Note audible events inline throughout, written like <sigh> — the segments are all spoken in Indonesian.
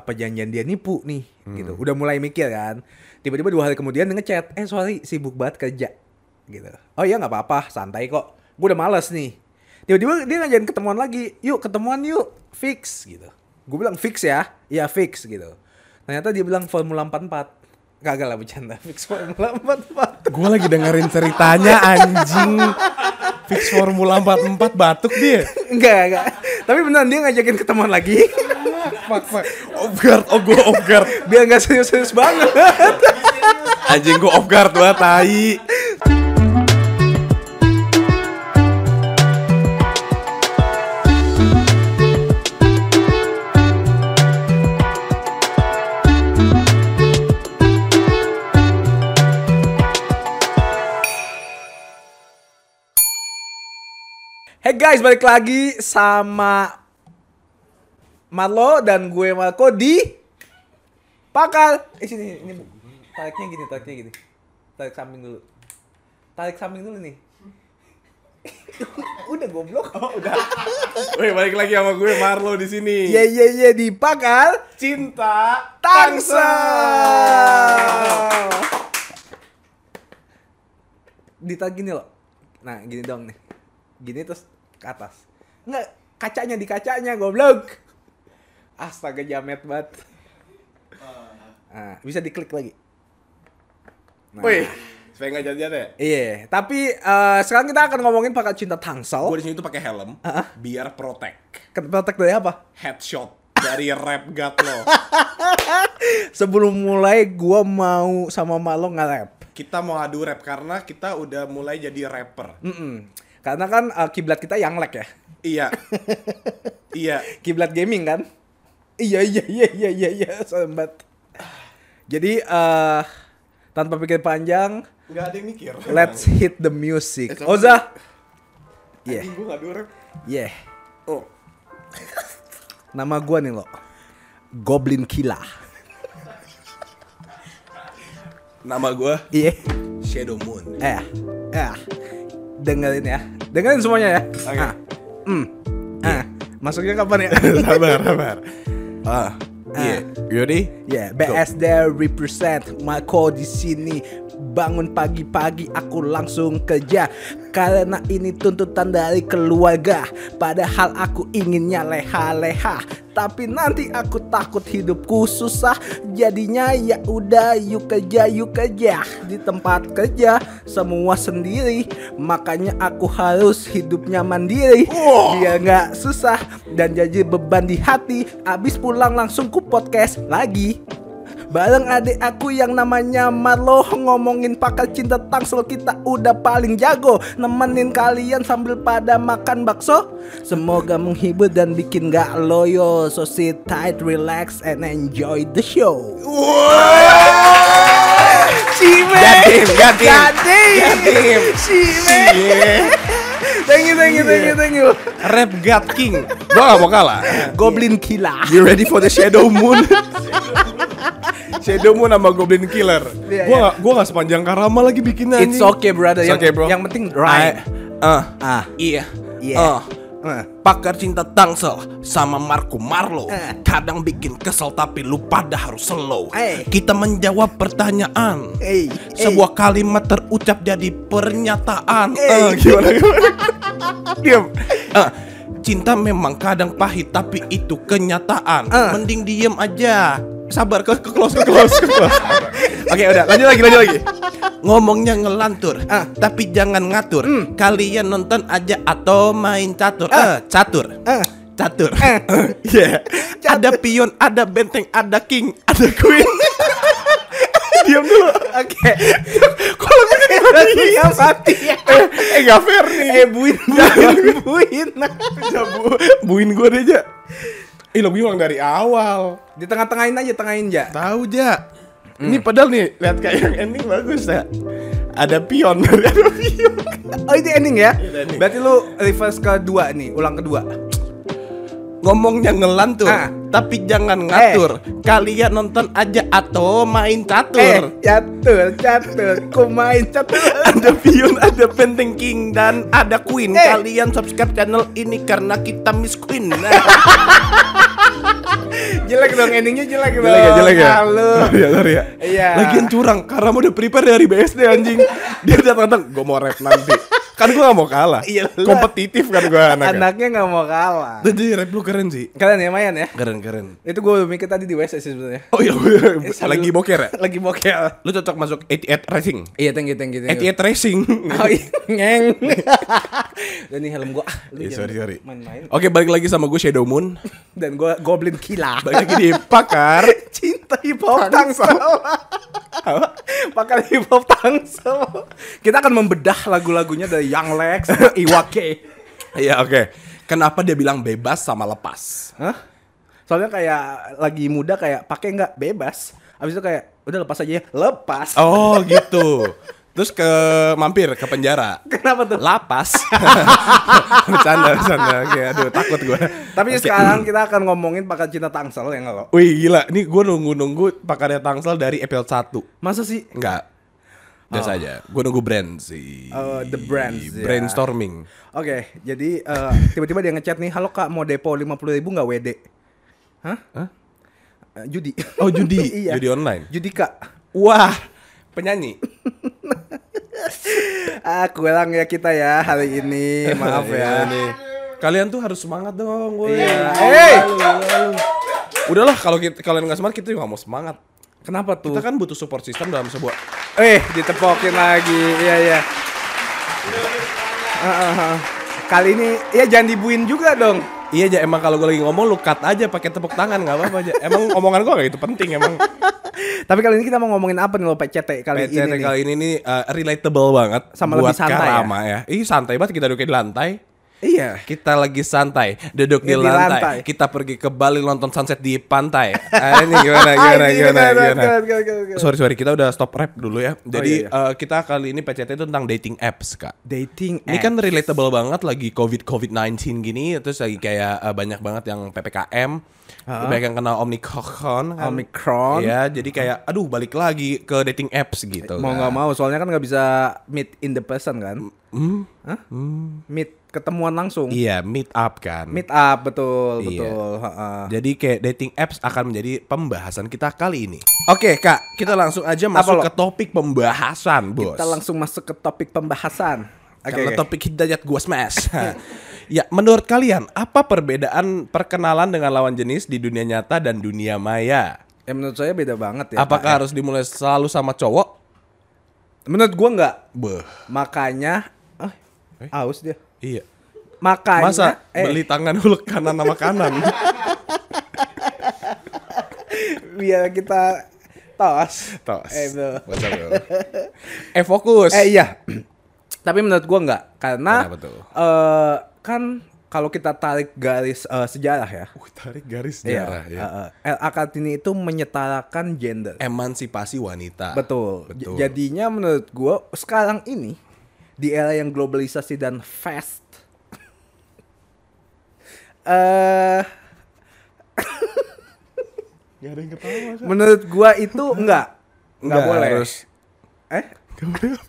apa janjian dia nipu nih gitu. Udah mulai mikir kan. Tiba-tiba dua hari kemudian dia ngechat, "Eh, sorry, sibuk banget kerja." Gitu. Oh iya nggak apa-apa, santai kok. Gue udah males nih. Tiba-tiba dia ngajakin ketemuan lagi. Yuk, ketemuan yuk. Fix gitu. Gue bilang fix ya. Iya, fix gitu. Ternyata dia bilang Formula 44. Gagal lah bercanda. <laughs> Fix Formula 44. Gue lagi dengerin ceritanya anjing. Fix Formula 44 batuk dia. enggak, enggak. Tapi beneran dia ngajakin ketemuan lagi. Fuck, fuck. Off guard, oh gue off guard. Biar nggak serius-serius banget. Anjing gue off guard banget, tai. Guys, balik lagi sama Marlo dan gue Marco di Pakal. Eh sini, ini tariknya gini, tariknya gini. Tarik samping dulu. Tarik samping dulu nih. <laughs> udah goblok. Oh, udah. Wih, balik lagi sama gue Marlo di sini. Iya iya iya di Pakal Cinta Tangsel. Ditarik gini loh. Nah, gini dong nih. Gini terus ke atas. Enggak, kacanya di kacanya goblok. Astaga jamet banget. Nah, bisa diklik lagi. Nah, Wih, supaya nggak jadi ya. Iya, tapi eh, sekarang kita akan ngomongin pakai cinta tangsel. Gue di sini tuh pakai helm, biar protect. Ketek dari apa? Headshot dari rap god lo. <laughs> Sebelum mulai gua mau sama Malo nge-rap. Kita mau adu rap karena kita udah mulai jadi rapper. Mm-mm. Karena kan eh, kiblat kita yang lag ya. Iya. iya. <laughs> Kiblat gaming kan? Iya iya iya iya iya iya sobat. Jadi eh tanpa pikir panjang, Nggak ada yang mikir. let's hit the music. Eh, Oza. Yeah, Anjing gue ngadu rap. yeah. Oh. Nama gua nih lo. Goblin Killa. Nama gue Iya. Shadow Moon. Eh, eh. Dengerin ya. Dengerin semuanya ya. Oke. Ah. Hmm. Ah. Masuknya kapan ya? <laughs> sabar, sabar. Ah. Iya. You ready? Ya, BSD represent Marco di sini. Bangun pagi-pagi aku langsung kerja karena ini tuntutan dari keluarga. Padahal aku inginnya leha-leha, tapi nanti aku takut hidupku susah. Jadinya ya udah yuk kerja yuk kerja di tempat kerja semua sendiri. Makanya aku harus hidupnya mandiri biar nggak susah dan jadi beban di hati. Abis pulang langsung ku podcast lagi. Bareng adik aku yang namanya Marlo Ngomongin pakal cinta tangsel kita udah paling jago. Nemenin kalian sambil pada makan bakso. Semoga menghibur dan bikin gak loyo. So sit tight, relax and enjoy the show. Cime! Gatim, gatim. Gatim Gatim. Cime! Thank you, thank you, thank you, thank you. Rap God King. Gue gak mau kalah. Goblin Killa You ready for the Shadow Moon? <laughs> Shadow Moon sama Goblin Killer. Iya, Gua iya. gak, gua gak sepanjang karama lagi bikinnya It's anjing. okay brother It's yang, okay, bro. yang penting right Ah, Ah. iya. Iya. Ah. Eh. Pakar cinta tangsel sama Marco Marlo Eh. Kadang bikin kesel tapi lu pada harus slow Eh. Kita menjawab pertanyaan Hey, Sebuah kalimat terucap jadi pernyataan Eh. Eh, Gimana gimana <laughs> Diam Eh, Cinta memang kadang pahit tapi itu kenyataan. Eh. Mending diem aja. Sabar ke, ke close ke close, ke close. <laughs> Oke udah lanjut lagi lanjut lagi. Ngomongnya ngelantur Ah. Tapi jangan ngatur. Kalian nonton aja atau main catur. Ah. Eh, Catur. Ah. Catur. <laughs> Iya Ada pion, ada benteng, ada king, ada queen <laughs> Diam dulu Oke. Kalau gue jadi mati Yang mati ya. Eh gak fair nih Eh buin buin buin. Ya, bu, buin gue deh Ja Ih lo bilang dari awal Di tengah-tengahin aja, tengahin aja. Tahu Ja Ini padahal nih Lihat kayak yang ending bagus ya Ada pion <laughs> Ada pion Oh ini ending ya? Ini ending. Berarti lu reverse kedua nih, ulang kedua. Ngomongnya ngelantur Ah. Tapi jangan ngatur Kalian nonton aja atau main Eh, catur catur, catur, ku main catur. <laughs> ada pion, ada benteng king dan ada queen. Eh. Kalian subscribe channel ini karena kita Miss Queen. <laughs> Nah. jelek dong endingnya jelek dong. Jelek ya, jelek ya. Halo. <laughs> Sorry ya, sorry ya. Iya. Lagian curang, karena mau udah prepare dari BSD anjing. Dia datang-datang, gue mau rap nanti. Kan gue gak mau kalah. Iya lah. Kompetitif kan gue anaknya. Anaknya nggak mau kalah. Jadi rap lu keren sih. Kalian ya Mayan ya? Keren, keren. Itu gue mikir tadi di WC sih sebenarnya. Oh iya, sambil- <laughs> lagi boker ya? Lagi boker. Lu cocok masuk 88 Racing. Iya, thank you, thank you, thank you. 88 Racing. Oh iya, <laughs> ngeng. <laughs> Dan nih helm gua. Ah, lu jangan sorry, sorry. Main-main. Oke, balik lagi sama gue Shadow Moon. Dan gua Goblin Kila. Balik lagi di Pakar. Cinta hip hop Tangsel. Pakar hip hop Tangsel. Kita akan membedah lagu-lagunya dari Young Lex Iwake. Iya, oke. Kenapa dia bilang bebas sama lepas? Hah? Soalnya kayak lagi muda kayak pakai nggak bebas. Abis itu kayak udah lepas aja ya. Lepas. Oh, gitu. Terus ke mampir ke penjara. Kenapa tuh? Lapas. <laughs> bercanda, bercanda. Oke, aduh takut gue. Tapi sekarang kita akan ngomongin pakar cinta Tangsel ya nggak lo? Wih gila, nih gue nunggu-nunggu pakarnya Tangsel dari episode 1 Masa sih? Enggak Biasa aja, gue nunggu brand sih Oh, the brands, ya. Brainstorming Oke, jadi eh, tiba-tiba dia ngechat nih, halo kak mau depo 50 ribu nggak WD? Hah? Hah? Eh, judi. Oh judi, <laughs> iya. judi online Judi kak. Wah, penyanyi <laughs> Ah kurang ya kita ya hari ini, maaf ya. Iya nih. Kalian tuh harus semangat dong gue Iya. Hey! Udahlah, kalau kita, kalian nggak semangat, kita juga mau semangat Kenapa tuh? Kita kan butuh support system dalam sebuah Eh, ditepokin lagi. Iya iya. Ah, ah, ah. Kali ini ya jangan dibuin juga dong. Iya aja emang kalau gue lagi ngomong lu cut aja pakai tepuk tangan nggak apa-apa aja. Emang omongan gue gak itu penting emang. <laughs> Tapi kali ini kita mau ngomongin apa nih lo PCT kali PCT ini nih? kali ini nih uh, relatable banget Sama buat lebih santai Karama ya. Ih santai banget kita duduk di lantai. Iya. Kita lagi santai, duduk di, Di lantai. lantai. Kita pergi ke Bali nonton sunset di pantai. Ah, ini <laughs> gimana gimana gimana gimana. Sorry sorry kita udah stop rap dulu ya. iya, Jadi iya. uh, kita kali ini PCT itu tentang dating apps kak. Dating Ini kan apps. relatable banget lagi COVID COVID 19 gini, terus lagi kayak uh, banyak banget yang ppkm, banyak yang kena omikron, kan. Omicron. Iya, jadi kayak aduh balik lagi ke dating apps gitu. mau kan. nggak mau soalnya kan nggak bisa meet in the person kan Hmm? Hah? meet ketemuan langsung Iya, meet up kan. meet up betul Iya. betul Ha-ha. Jadi kayak dating apps akan menjadi pembahasan kita kali ini. Oke, Kak, kita langsung aja masuk lo? ke topik pembahasan, Bos. kita langsung masuk ke topik pembahasan Oke, Karena oke. topik hidayat gua smash. <laughs> <laughs> ya, menurut kalian apa perbedaan perkenalan dengan lawan jenis di dunia nyata dan dunia maya? ya menurut saya beda banget ya Apakah Pak, harus dimulai selalu sama cowok? ya. menurut gua nggak Beh, makanya ah aus dia iya. makanya Masa eh beli tangan hulek kanan sama kanan? biar kita tos Tos. eh, bro. Eh fokus. eh iya <clears throat> tapi menurut gua nggak karena eh kan kalau kita tarik garis eh, sejarah ya Uh, tarik garis Iya, sejarah ya. uh, uh, LA Kartini itu menyetarakan gender. Emansipasi wanita. Betul. Betul. Jadinya menurut gua sekarang ini di era yang globalisasi dan fast <laughs> eh Gak ada yang ketawa. Kak. menurut gua itu enggak enggak boleh. Harus. Eh? Gak boleh. <laughs>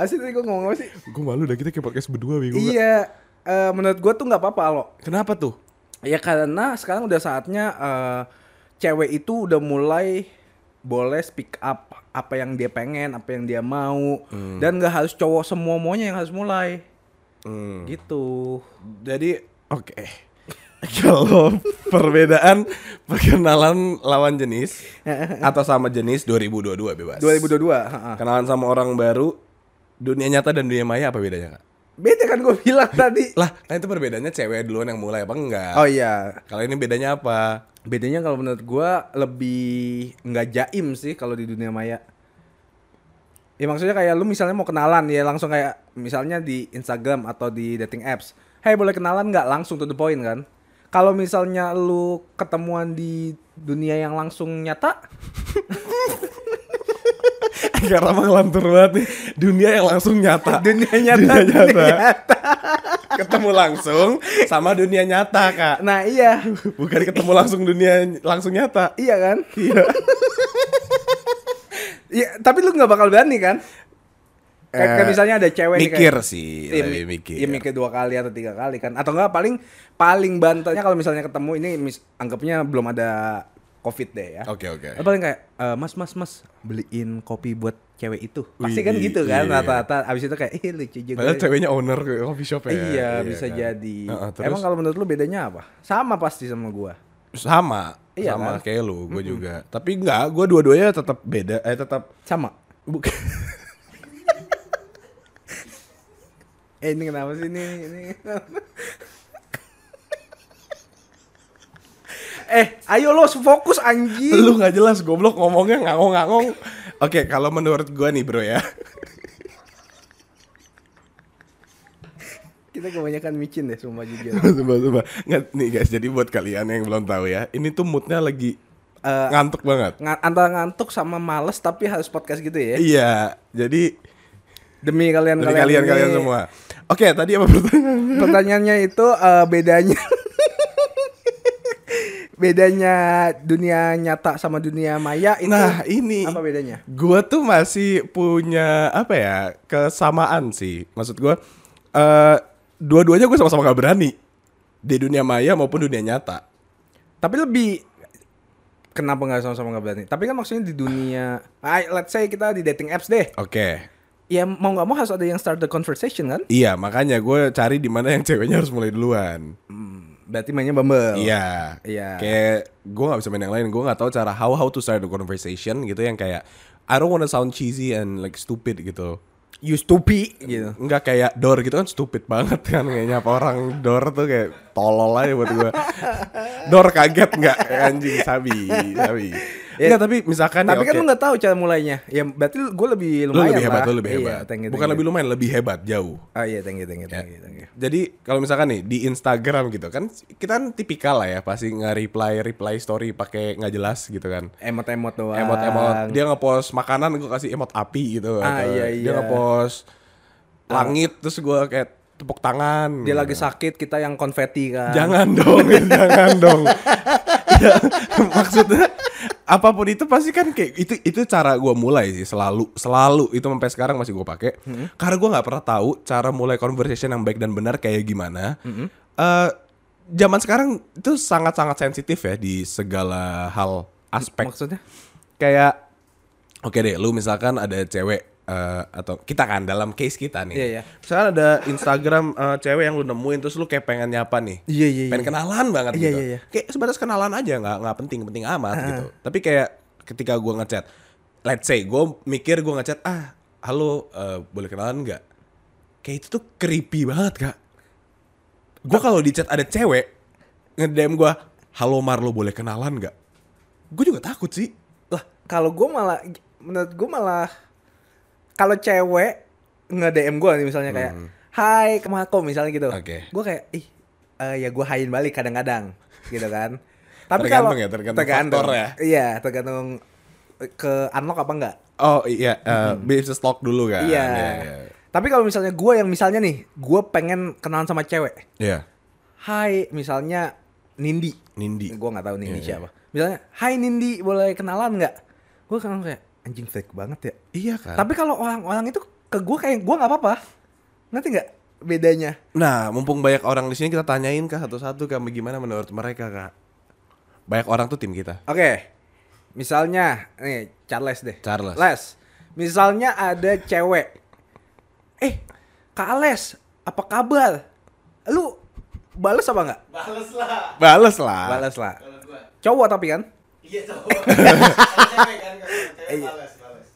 Asli tadi gua ngomong apa sih? Gue malu dah kita kayak podcast berdua nggak? Iya, eh, menurut gua tuh nggak apa-apa lo. Kenapa tuh? Ya karena sekarang udah saatnya eh, cewek itu udah mulai boleh speak up apa yang dia pengen, apa yang dia mau, dan nggak harus cowok semua maunya yang harus mulai. Hmm. Gitu. Jadi oke. <laughs> Kalau perbedaan perkenalan lawan jenis <laughs> atau sama jenis 2022 bebas. 2022. ha-ha. Kenalan sama orang baru dunia nyata dan dunia maya apa bedanya kak? Beda kan gue bilang tadi. Lah, kan itu perbedaannya cewek duluan yang mulai apa enggak? Oh iya. Kalau ini bedanya apa? Bedanya kalau menurut gua lebih nggak jaim sih kalau di dunia maya. Ya maksudnya kayak lu misalnya mau kenalan ya langsung kayak misalnya di Instagram atau di dating apps. Hey boleh kenalan nggak langsung to the point kan? Kalau misalnya lu ketemuan di dunia yang langsung nyata, <laughs> Karena emang lantur banget nih Dunia yang langsung nyata <laughs> dunia nyata, Dunia nyata. dunia nyata. Ketemu langsung Sama dunia nyata kak Nah iya, Bukan ketemu langsung dunia langsung nyata iya kan? Iya <laughs> Iya, tapi lu nggak bakal berani kan? Kayak, kayak Eh, misalnya ada cewek nih mikir kayak, sih, Iya, lebih mi- mikir. Iya mikir dua kali atau tiga kali kan. Atau enggak paling paling banternya kalau misalnya ketemu ini mis, anggapnya belum ada covid deh ya. Oke, oke. Atau paling kayak "Eh, mas mas mas beliin kopi buat cewek itu. Pasti kan gitu kan iya. rata-rata. Abis itu kayak ih lucu juga. Padahal ceweknya owner coffee shop ya. Iya, bisa kan? jadi. Heeh, terus Emang kalau menurut lu bedanya apa? Sama pasti sama gua. sama, Iya sama kan? kayak lu, gue juga. Tapi enggak, gue dua-duanya tetap beda, eh tetap Sama. bukan. <laughs> Eh ini kenapa sih ini ini? <laughs> eh, ayo lo fokus anjing. lu nggak jelas goblok ngomongnya ngangong-ngangong. Oke, kalau menurut gue nih bro ya, Kita kebanyakan micin deh, sumpah jujur. <laughs> coba coba nggak nih guys. Jadi buat kalian yang belum tahu ya, ini tuh moodnya lagi Eh, ngantuk banget. Nga- antara ngantuk sama males tapi harus podcast gitu ya. Iya, jadi Demi kalian dari kalian kalian-kalian semua. Oke, tadi apa pertanyaannya? Pertanyaannya itu eh, bedanya <laughs> bedanya dunia nyata sama dunia maya itu Nah, ini apa bedanya? Gua tuh masih punya apa ya kesamaan sih. Maksud gua eh dua-duanya gue sama-sama gak berani di dunia maya maupun dunia nyata. Tapi lebih kenapa nggak sama-sama nggak berani? Tapi kan maksudnya di dunia, let's say kita di dating apps deh. Oke. Ya mau nggak mau harus ada yang start the conversation kan? Iya, makanya gue cari di mana yang ceweknya harus mulai duluan. Hmm, berarti mainnya Bumble. Iya. Iya. Kayak gue nggak bisa main yang lain. Gue nggak tahu cara how how to start the conversation gitu yang kayak I don't wanna sound cheesy and like stupid gitu. You stupid gitu. Enggak kayak door gitu kan stupid banget kan kayaknya apa orang door tuh kayak tolol aja buat gue. <laughs> door kaget nggak anjing sabi sabi. Ya, Enggak tapi misalkan Tapi ya, kan oke. lu nggak tahu cara mulainya. Ya berarti gue lebih lu lumayan lebih hebat, lah. lu lebih Iya, hebat. thank you, Bukan thank lebih you. lumayan, lebih hebat jauh. Ah iya, thank you, thank you, thank you, thank you. Jadi kalau misalkan nih di Instagram gitu kan kita kan tipikal lah ya pasti nge-reply reply story pakai nggak jelas gitu kan. Emot-emot doang. Emot-emot dia nge-post makanan gue kasih emot api gitu. Ah, atau iya, Dia iya. nge-post langit terus gue kayak tepuk tangan. Dia gitu. lagi sakit, kita yang konfeti kan. Jangan dong, <laughs> jangan dong. <laughs> Ya, <laughs> maksudnya apa pun itu pasti kan kayak itu itu cara gue mulai sih selalu selalu. Itu sampai sekarang masih gue pakai. Karena gue nggak pernah tahu cara mulai conversation yang baik dan benar kayak gimana. Eh, zaman sekarang itu sangat sangat sensitif ya di segala hal aspek. Maksudnya? kayak oke deh lu misalkan ada cewek eh, atau kita kan dalam case kita nih. Iya, iya. misalkan ada Instagram eh, cewek yang lu nemuin terus lu kayak pengen nyapa nih. Iya, iya, pengen iya. kenalan banget Iya, gitu. iya, iya. kayak sebatas kenalan aja nggak nggak penting penting amat gitu. Tapi kayak ketika gua ngechat let's say gue mikir gua ngechat ah halo eh, boleh kenalan nggak? Kayak itu tuh creepy banget kak. Gue kalau di chat ada cewek ngedem gua halo Marlo boleh kenalan nggak? Gue juga takut sih. Lah, kalau gue malah menurut gue malah kalau cewek nge DM gue nih misalnya kayak Hai Kemako misalnya gitu. Hmm. Oke. Gue kayak ih eh, ya gue hain balik kadang-kadang gitu kan. <laughs> Tapi Tergantung kalau ya, tergantung faktor ya. Iya, tergantung ke unlock apa enggak. Oh iya, uh, bisa stalk dulu kan? Iya. iya. Tapi kalau misalnya gue yang misalnya nih, gue pengen kenalan sama cewek. Iya. Hai, misalnya Nindi. Nindi. Gue nggak tahu Nindi Iya, siapa. Misalnya, Hai Nindi, boleh kenalan nggak? Gue kan kayak anjing fake banget ya. Iya kan. Tapi kalau orang-orang itu ke gue kayak gue nggak apa-apa. Ngerti nggak bedanya? nah, mumpung banyak orang di sini kita tanyain kah satu-satu kami gimana menurut mereka kak? Banyak orang tuh tim kita. Oke, misalnya nih Charles deh. Charles. Les, misalnya ada cewek. Eh, Kak Ales, apa kabar? Lu bales apa nggak? Bales lah. Bales lah. Bales lah. Kalau gua. Cowok tapi kan? Iya cowok. <laughs> Kalau cewek Iya.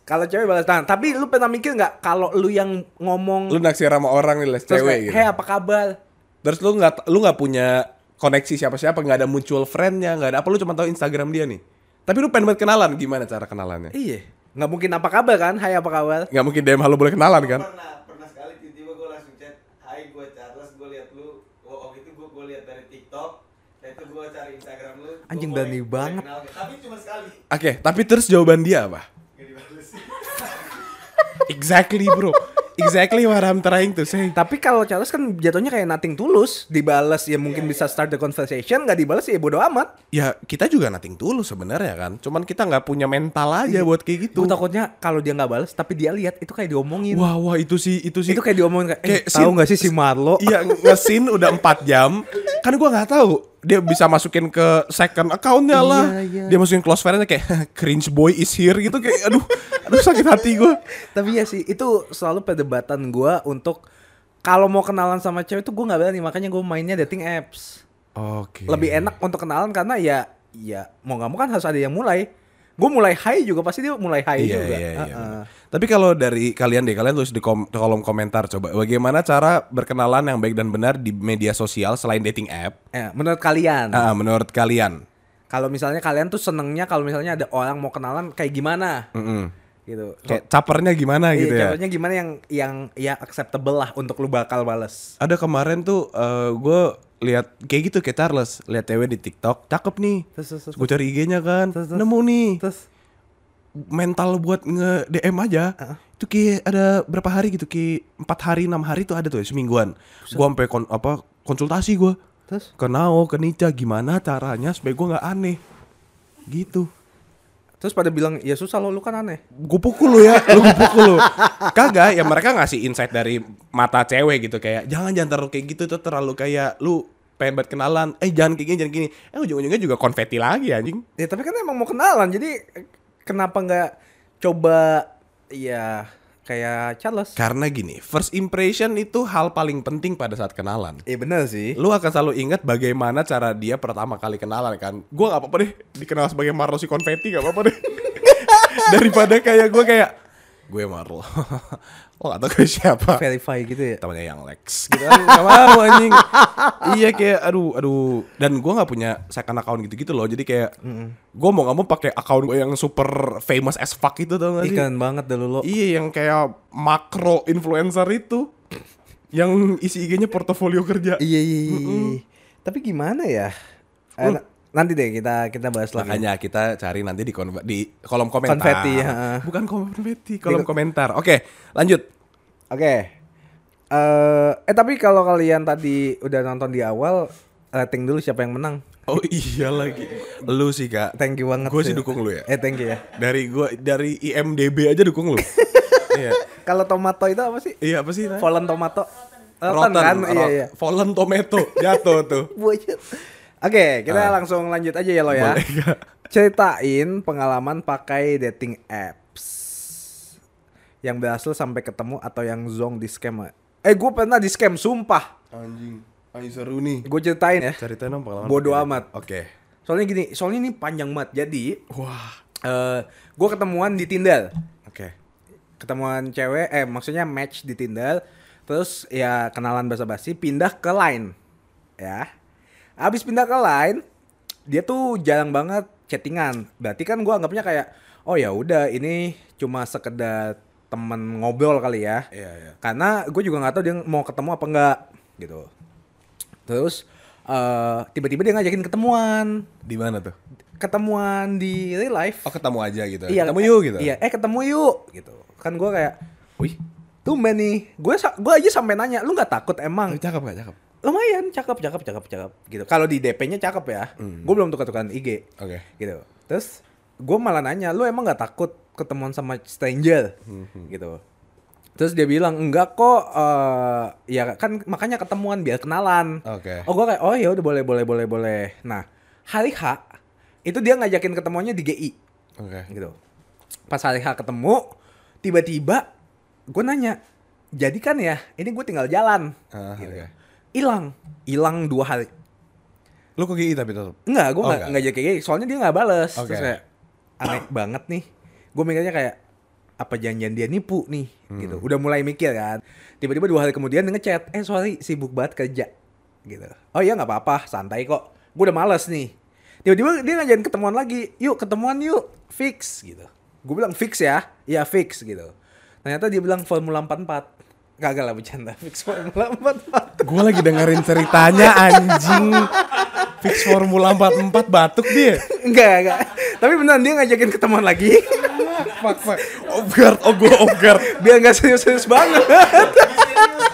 Kalau cewek balas tangan. Tapi lu pernah mikir nggak kalau lu yang ngomong Lu naksir sama orang nih les cewek gitu. "Hei, apa kabar?" Terus lu nggak lu nggak punya koneksi siapa-siapa, nggak ada mutual friendnya, nggak ada apa lu cuma tahu Instagram dia nih. Tapi lu pengen banget kenalan, gimana cara kenalannya? Iya. Nggak mungkin apa kabar kan? Hai apa kabar? Nggak mungkin DM halo boleh kenalan kan? Pernah pernah sekali tiba-tiba gue langsung chat, "Hai, gue Charles, gue liat lu." Oh, waktu itu gue gue liat dari TikTok. Dan itu gue cari Instagram lu. Anjing berani banget. Tapi cuma sekali. Oke, tapi terus jawaban dia apa? <laughs> Exactly bro exactly what I'm trying to say. Tapi kalau Charles kan jatuhnya kayak nothing tulus, dibales ya mungkin bisa start the conversation, nggak dibales ya bodo amat. Ya kita juga nating tulus sebenarnya kan. Cuman kita nggak punya mental aja buat kayak gitu. Gue takutnya kalau dia nggak bales, tapi dia lihat itu kayak diomongin. Wah wah itu sih itu sih. itu kayak diomongin kayak, eh, Kayak tahu nggak sih si Marlo? Iya ngesin udah <laughs> 4 jam. Kan gua nggak tahu dia bisa masukin ke second accountnya lah. Iya, iya. Dia masukin close friend kayak cringe boy is here gitu kayak aduh aduh sakit hati gua. Tapi ya sih itu selalu perdebatan gue untuk kalau mau kenalan sama cewek itu gue nggak berani makanya gue mainnya dating apps. Oke. Lebih enak untuk kenalan karena ya ya mau nggak mau kan harus ada yang mulai. Gue mulai high juga pasti dia mulai high Iya, juga. iya, iya, Heeh. benar. Tapi kalau dari kalian deh, kalian tulis di kom- kolom komentar coba bagaimana cara berkenalan yang baik dan benar di media sosial selain dating app? Ya, menurut kalian Ah, menurut kalian? kalau misalnya kalian tuh senengnya kalau misalnya ada orang mau kenalan kayak gimana Mm-mm. gitu. Kayak capernya gimana gitu Iya, ya? caranya gimana yang yang ya acceptable lah untuk lu bakal bales. Ada kemarin tuh gue lihat kayak gitu kayak Charles. Lihat cewek di TikTok cakep nih. Terus, terus, terus. Gue cari IG-nya kan, Terus, terus. nemu nih. Terus. Mental buat nge DM aja. Itu kayak ada berapa hari gitu kayak empat hari enam hari tuh ada tuh ya, semingguan gua sampai kon, apa konsultasi gua. Terus? Ke Nao ke Nica gimana caranya supaya gua nggak aneh. Gitu. Terus pada bilang ya susah lo lu kan aneh. gue pukul lu ya lu gue pukul lu. Kagak ya mereka ngasih insight dari mata cewek gitu kayak jangan jangan terlalu kayak gitu tuh terlalu kayak lu pengen buat kenalan. Eh jangan kayak gini jangan gini. Eh ujung-ujungnya juga konfeti lagi anjing. Ya tapi kan emang mau kenalan jadi eh, kenapa nggak coba ya kayak Charles? karena gini first impression itu hal paling penting pada saat kenalan. Iya bener sih. lu akan selalu ingat bagaimana cara dia pertama kali kenalan kan? Gue nggak apa-apa deh dikenal sebagai Marlo si konfeti nggak apa-apa deh. <laughs> Daripada kayak gue kayak gue Marlo <laughs> lo gak tau gue siapa. Verify gitu ya. temannya yang Lex. Gitu. Kan gak mau anjing. Iya kayak aduh aduh. Dan gue nggak punya second account gitu gitu loh. Jadi kayak gue mau nggak mau pakai account gue yang super famous as fuck itu tau gak sih? Ikan banget dulu lo. iya yang kayak makro influencer itu. Yang isi IG-nya portofolio kerja. Iya iya iya. iya. Tapi gimana ya? Na- nanti deh kita kita bahas lagi. Makanya kita cari nanti di kon- di kolom komentar. Konfeti, ha. Bukan konfeti, kolom komentar. Oke, lanjut. Oke. Eh eh tapi kalau kalian tadi udah nonton di awal rating dulu siapa yang menang. Oh iya lagi. Lu sih, Kak. Thank you banget. Gue sih dukung lu ya. Eh thank you ya. Dari gua dari IMDb aja dukung lu. <laughs> Iya. Kalau tomato itu apa sih? Iya apa sih? Fallen tomato. Rotten, kan? ro- Iya iya. Fallen tomato jatuh tuh. <laughs> Buayut. Oke, kita Ah. langsung lanjut aja ya lo ya. Boleh. Ceritain pengalaman pakai dating apps yang berhasil sampai ketemu atau yang zong di scam. Eh, gue pernah di scam, sumpah. Anjing. Anjing seru nih. Gue ceritain ya. Ceritain dong pengalaman. Bodo pakai- amat. Oke. Soalnya gini, soalnya ini panjang banget. Jadi, Wah. eh gue ketemuan di Tinder. Oke. Ketemuan cewek, eh maksudnya match di Tinder. Terus ya kenalan basa-basi, pindah ke Line. Ya. Abis pindah ke Line, dia tuh jarang banget chattingan. Berarti kan gue anggapnya kayak, oh ya udah ini cuma sekedar temen ngobrol kali ya. Iya, iya. Karena gue juga nggak tahu dia mau ketemu apa enggak gitu. Terus eh tiba-tiba dia ngajakin ketemuan, Di mana tuh? ketemuan di real life. Oh, ketemu aja gitu. Iya, Ketemu eh, yuk gitu. Iya, eh ketemu yuk gitu. Kan gue kayak, wih, tumben nih. Gue gue aja sampai nanya, lu nggak takut emang? Cakep gak cakep? Lumayan, cakep, cakep, cakep, cakep. Gitu. Kalau di DP-nya cakep ya. Gue belum tukar-tukaran IG. Hmm. Oke. Gitu. Terus gue malah nanya, lu emang nggak takut ketemuan sama stranger? Hmm, Gitu. Terus dia bilang enggak kok, eh ya kan makanya ketemuan biar kenalan. Oke. Oh gue kayak oh ya udah boleh boleh boleh boleh. Nah hari H itu dia ngajakin ketemuannya di GI Oke. gitu. Pas hari H ketemu, tiba-tiba gue nanya, jadi kan ya ini gue tinggal jalan. Ah, gitu. oke. Hilang, hilang dua hari. Lu kok GI tapi tetap? Enggak, gue Oh, nggak enggak. nggak jadi kayak gitu. soalnya dia nggak bales. Oke. Terus kayak aneh <coughs> banget nih. Gue mikirnya kayak apa janjian dia nipu nih Hmm. gitu. Udah mulai mikir kan. Tiba-tiba dua hari kemudian dia ngechat, eh sorry sibuk banget kerja gitu. Oh iya nggak apa-apa, santai kok. Gue udah males nih. Tiba-tiba dia ngajakin ketemuan lagi, yuk ketemuan yuk, fix gitu. Gue bilang fix ya, iya fix gitu. Ternyata dia bilang Formula 44. Kagak lah bercanda, <laughs> fix Formula 44. Gue lagi dengerin ceritanya anjing. Fix Formula 44 batuk dia. enggak, enggak. Tapi beneran dia ngajakin ketemuan lagi. Fuck, fuck. Off guard, oh gue off guard. Biar nggak serius-serius banget.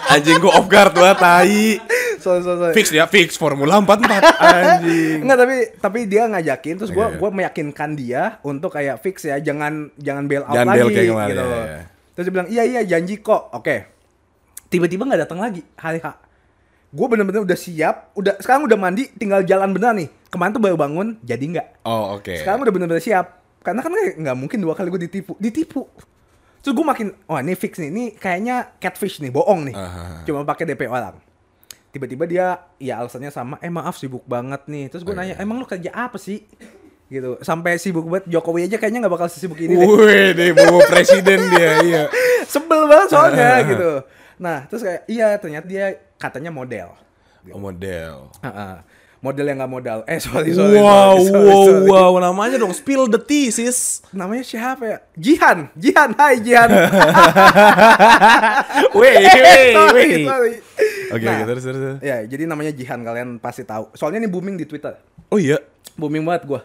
Anjing gue off guard banget, tai. sorry, sorry, sorry. Fix dia, fix Formula 44 anjing. Enggak tapi tapi dia ngajakin terus gua Iya. gua meyakinkan dia untuk kayak fix ya jangan jangan bail out Jangan lagi bail kayak gitu. iya, iya. Terus dia bilang iya iya janji kok. Oke. Tiba-tiba nggak datang lagi hari H. Gue bener-bener udah siap, udah sekarang udah mandi, tinggal jalan bener nih. Kemarin tuh baru bangun, jadi nggak. Oh, oke. Sekarang udah bener-bener siap. Karena kan kayak nggak mungkin dua kali gue ditipu, ditipu. Terus gue makin, wah ini fix nih, ini kayaknya catfish nih, bohong nih. Aha. Cuma pakai DP orang. Tiba-tiba dia, ya alasannya sama, eh maaf sibuk banget nih. Terus gue Oh, nanya, iya. emang lu kerja apa sih? Gitu. Sampai sibuk banget, Jokowi aja kayaknya nggak bakal sesibuk ini deh. Wih, deh bawa presiden dia, iya. <laughs> Sebel banget soalnya gitu. Nah, terus kayak, iya ternyata dia katanya model. Oh, model. Heeh. Model yang nggak modal. Eh sorry, sorry. wow, sorry, sorry, wow, sorry. wow, namanya dong spill the tea, sis. Namanya siapa ya? Jihan, Jihan, hai Jihan. <laughs> Eh, <laughs> sorry, wih. sorry. Oke, Nah, oke, terus, terus, terus. Ya, jadi namanya Jihan kalian pasti tahu. Soalnya ini booming di Twitter. Oh iya. Booming banget gua.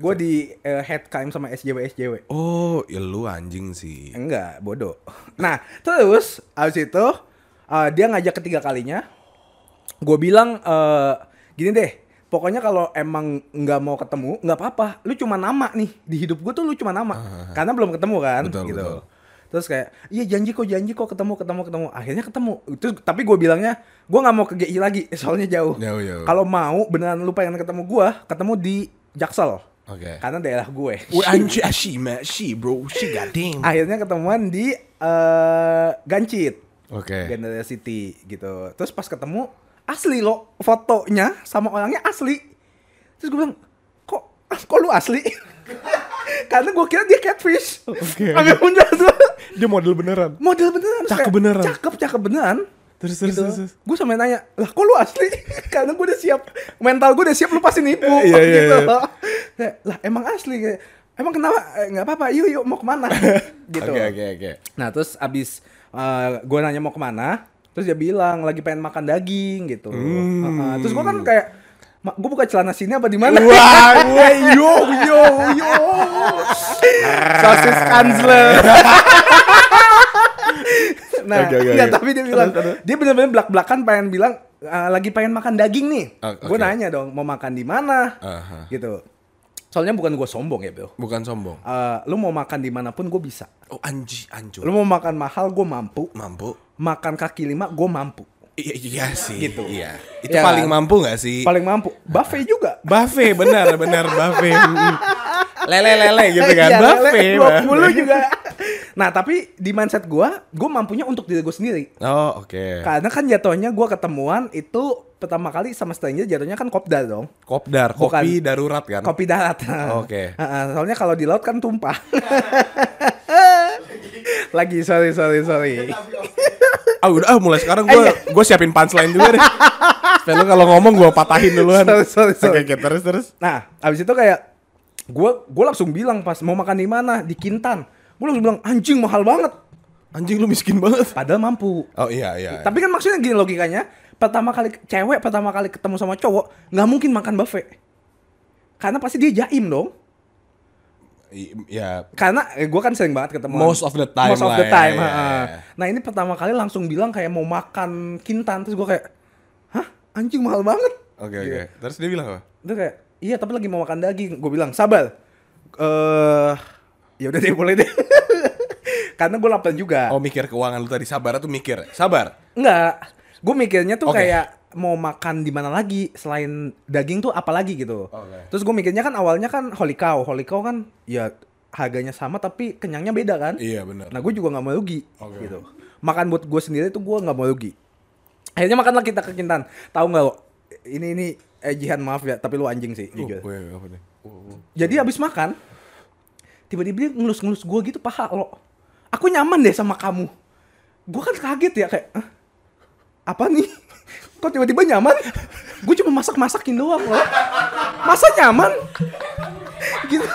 Gua di eh, head crime sama SJW SJW. Oh, ya lu anjing sih. Enggak, bodoh. Nah, terus abis itu eh, dia ngajak ketiga kalinya. Gue bilang eh, gini deh, pokoknya kalau emang nggak mau ketemu, nggak apa-apa. Lu cuma nama nih di hidup gue tuh lu cuma nama, karena belum ketemu kan, Betul, gitu. betul. Terus kayak, iya janji kok janji kok ketemu ketemu ketemu. Akhirnya ketemu. Terus tapi gue bilangnya, gue nggak mau ke GI lagi, <laughs> soalnya jauh. Jauh, jauh. Kalau mau beneran lu pengen ketemu gue, ketemu di Jaksel. Oke. Karena daerah gue. Anjing, ah, she, she, bro, she goddamn. akhirnya ketemuan di eh, Gancit Oke. Gandaria City gitu terus pas ketemu asli lo fotonya sama orangnya asli terus gue bilang kok kok lu asli <laughs> karena gue kira dia catfish Oke. muncul tuh Dia model beneran. model beneran Cakep beneran. cakep cakep beneran Terus, terus, terus, terus. gue sampe nanya lah kok lu asli <laughs> karena gue udah siap mental gue udah siap lu pasti nipu Iya, iya, gitu iya. <laughs> Lah emang asli Kayak, emang kenapa Eh, nggak apa-apa yuk yuk mau ke mana <laughs> gitu Oke, oke, oke. Nah terus abis gue nanya mau ke mana, terus dia bilang lagi pengen makan daging gitu. Hmm. Heeh. Terus gue kan kayak, gue buka celana sini apa di mana? Wah, wah, yo, yo, yo. Sosis Kanzler. <laughs> nah, Oke, oke, enggak, oke. tapi dia bilang, dia bener-bener belak-belakan pengen bilang "Ah, lagi pengen makan daging nih. Oh, Gue nanya dong, mau makan di mana? Aha. Gitu. Soalnya bukan gue sombong ya, Bro. Bukan sombong. Eh, lu mau makan di mana pun gue bisa. Oh, anji, anjur. Lu mau makan mahal gue mampu. mampu? Makan kaki lima gue mampu. Iya, iya sih. Gitu. Iya. Itu Iya paling kan? mampu gak sih? Paling mampu. Buffet juga. Buffet, benar, benar, buffet. <laughs> Mm. Lele-lele <laughs> gitu kan, Iya, buffet. lele, buffet. 20 juga. Nah, tapi di mindset gua, gua mampunya untuk diri gue sendiri. Oh, oke. Karena kan jatuhnya gua ketemuan itu pertama kali sama stranger jatuhnya kan kopdar dong. Kopdar, Bukan. kopi darurat kan? Kopi darat. Oke. Heeh, soalnya kalau di laut kan tumpah. <laughs> Lagi sorry sorry sorry. Ah udah ah, mulai sekarang gue Iya. gue siapin punchline juga deh. Supaya lu kalau ngomong gue patahin duluan. Sorry, sorry, sorry. Oke, oke, terus terus. Nah, abis itu kayak gua gua langsung bilang pas mau makan di mana di Kintan. Gua langsung bilang anjing mahal banget. Anjing lu miskin banget. Padahal mampu. Oh iya iya. Tapi kan maksudnya gini logikanya, pertama kali cewek pertama kali ketemu sama cowok nggak mungkin makan buffet. Karena pasti dia jaim dong. Ya Karena eh, gue kan sering banget ketemu. Most of the time Most of the time. ya, ya, ya. Nah ini pertama kali langsung bilang kayak mau makan kintan terus gue kayak, hah anjing mahal banget. oke oke. Terus dia bilang apa? Itu kayak, iya tapi lagi mau makan daging. Gue bilang sabar. Eh, ya udah deh boleh deh. <laughs> Karena gue lapar juga. Oh mikir keuangan lu tadi sabar tuh mikir. Sabar. Enggak. Gue mikirnya tuh Oke. kayak mau makan di mana lagi selain daging tuh apa lagi gitu. Oke. Terus gue mikirnya kan awalnya kan holy cow. Holy cow kan ya harganya sama tapi kenyangnya beda kan. Iya benar. Nah gue juga nggak mau rugi Oke. gitu. Makan buat gue sendiri tuh gue nggak mau rugi. Akhirnya makanlah kita ke Kintan. Tahu nggak lo? Ini ini eh Jihan maaf ya, tapi lu anjing sih Oh, jujur. gue apa nih? Oh, oh. Jadi abis makan, tiba-tiba dia ngelus-ngelus gue gitu paha lo. Aku nyaman deh sama kamu. Gue kan kaget ya kayak, "Hah? apa nih? <laughs> Kok tiba-tiba nyaman? Gue cuma masak-masakin doang loh. Masa nyaman? <laughs> gitu.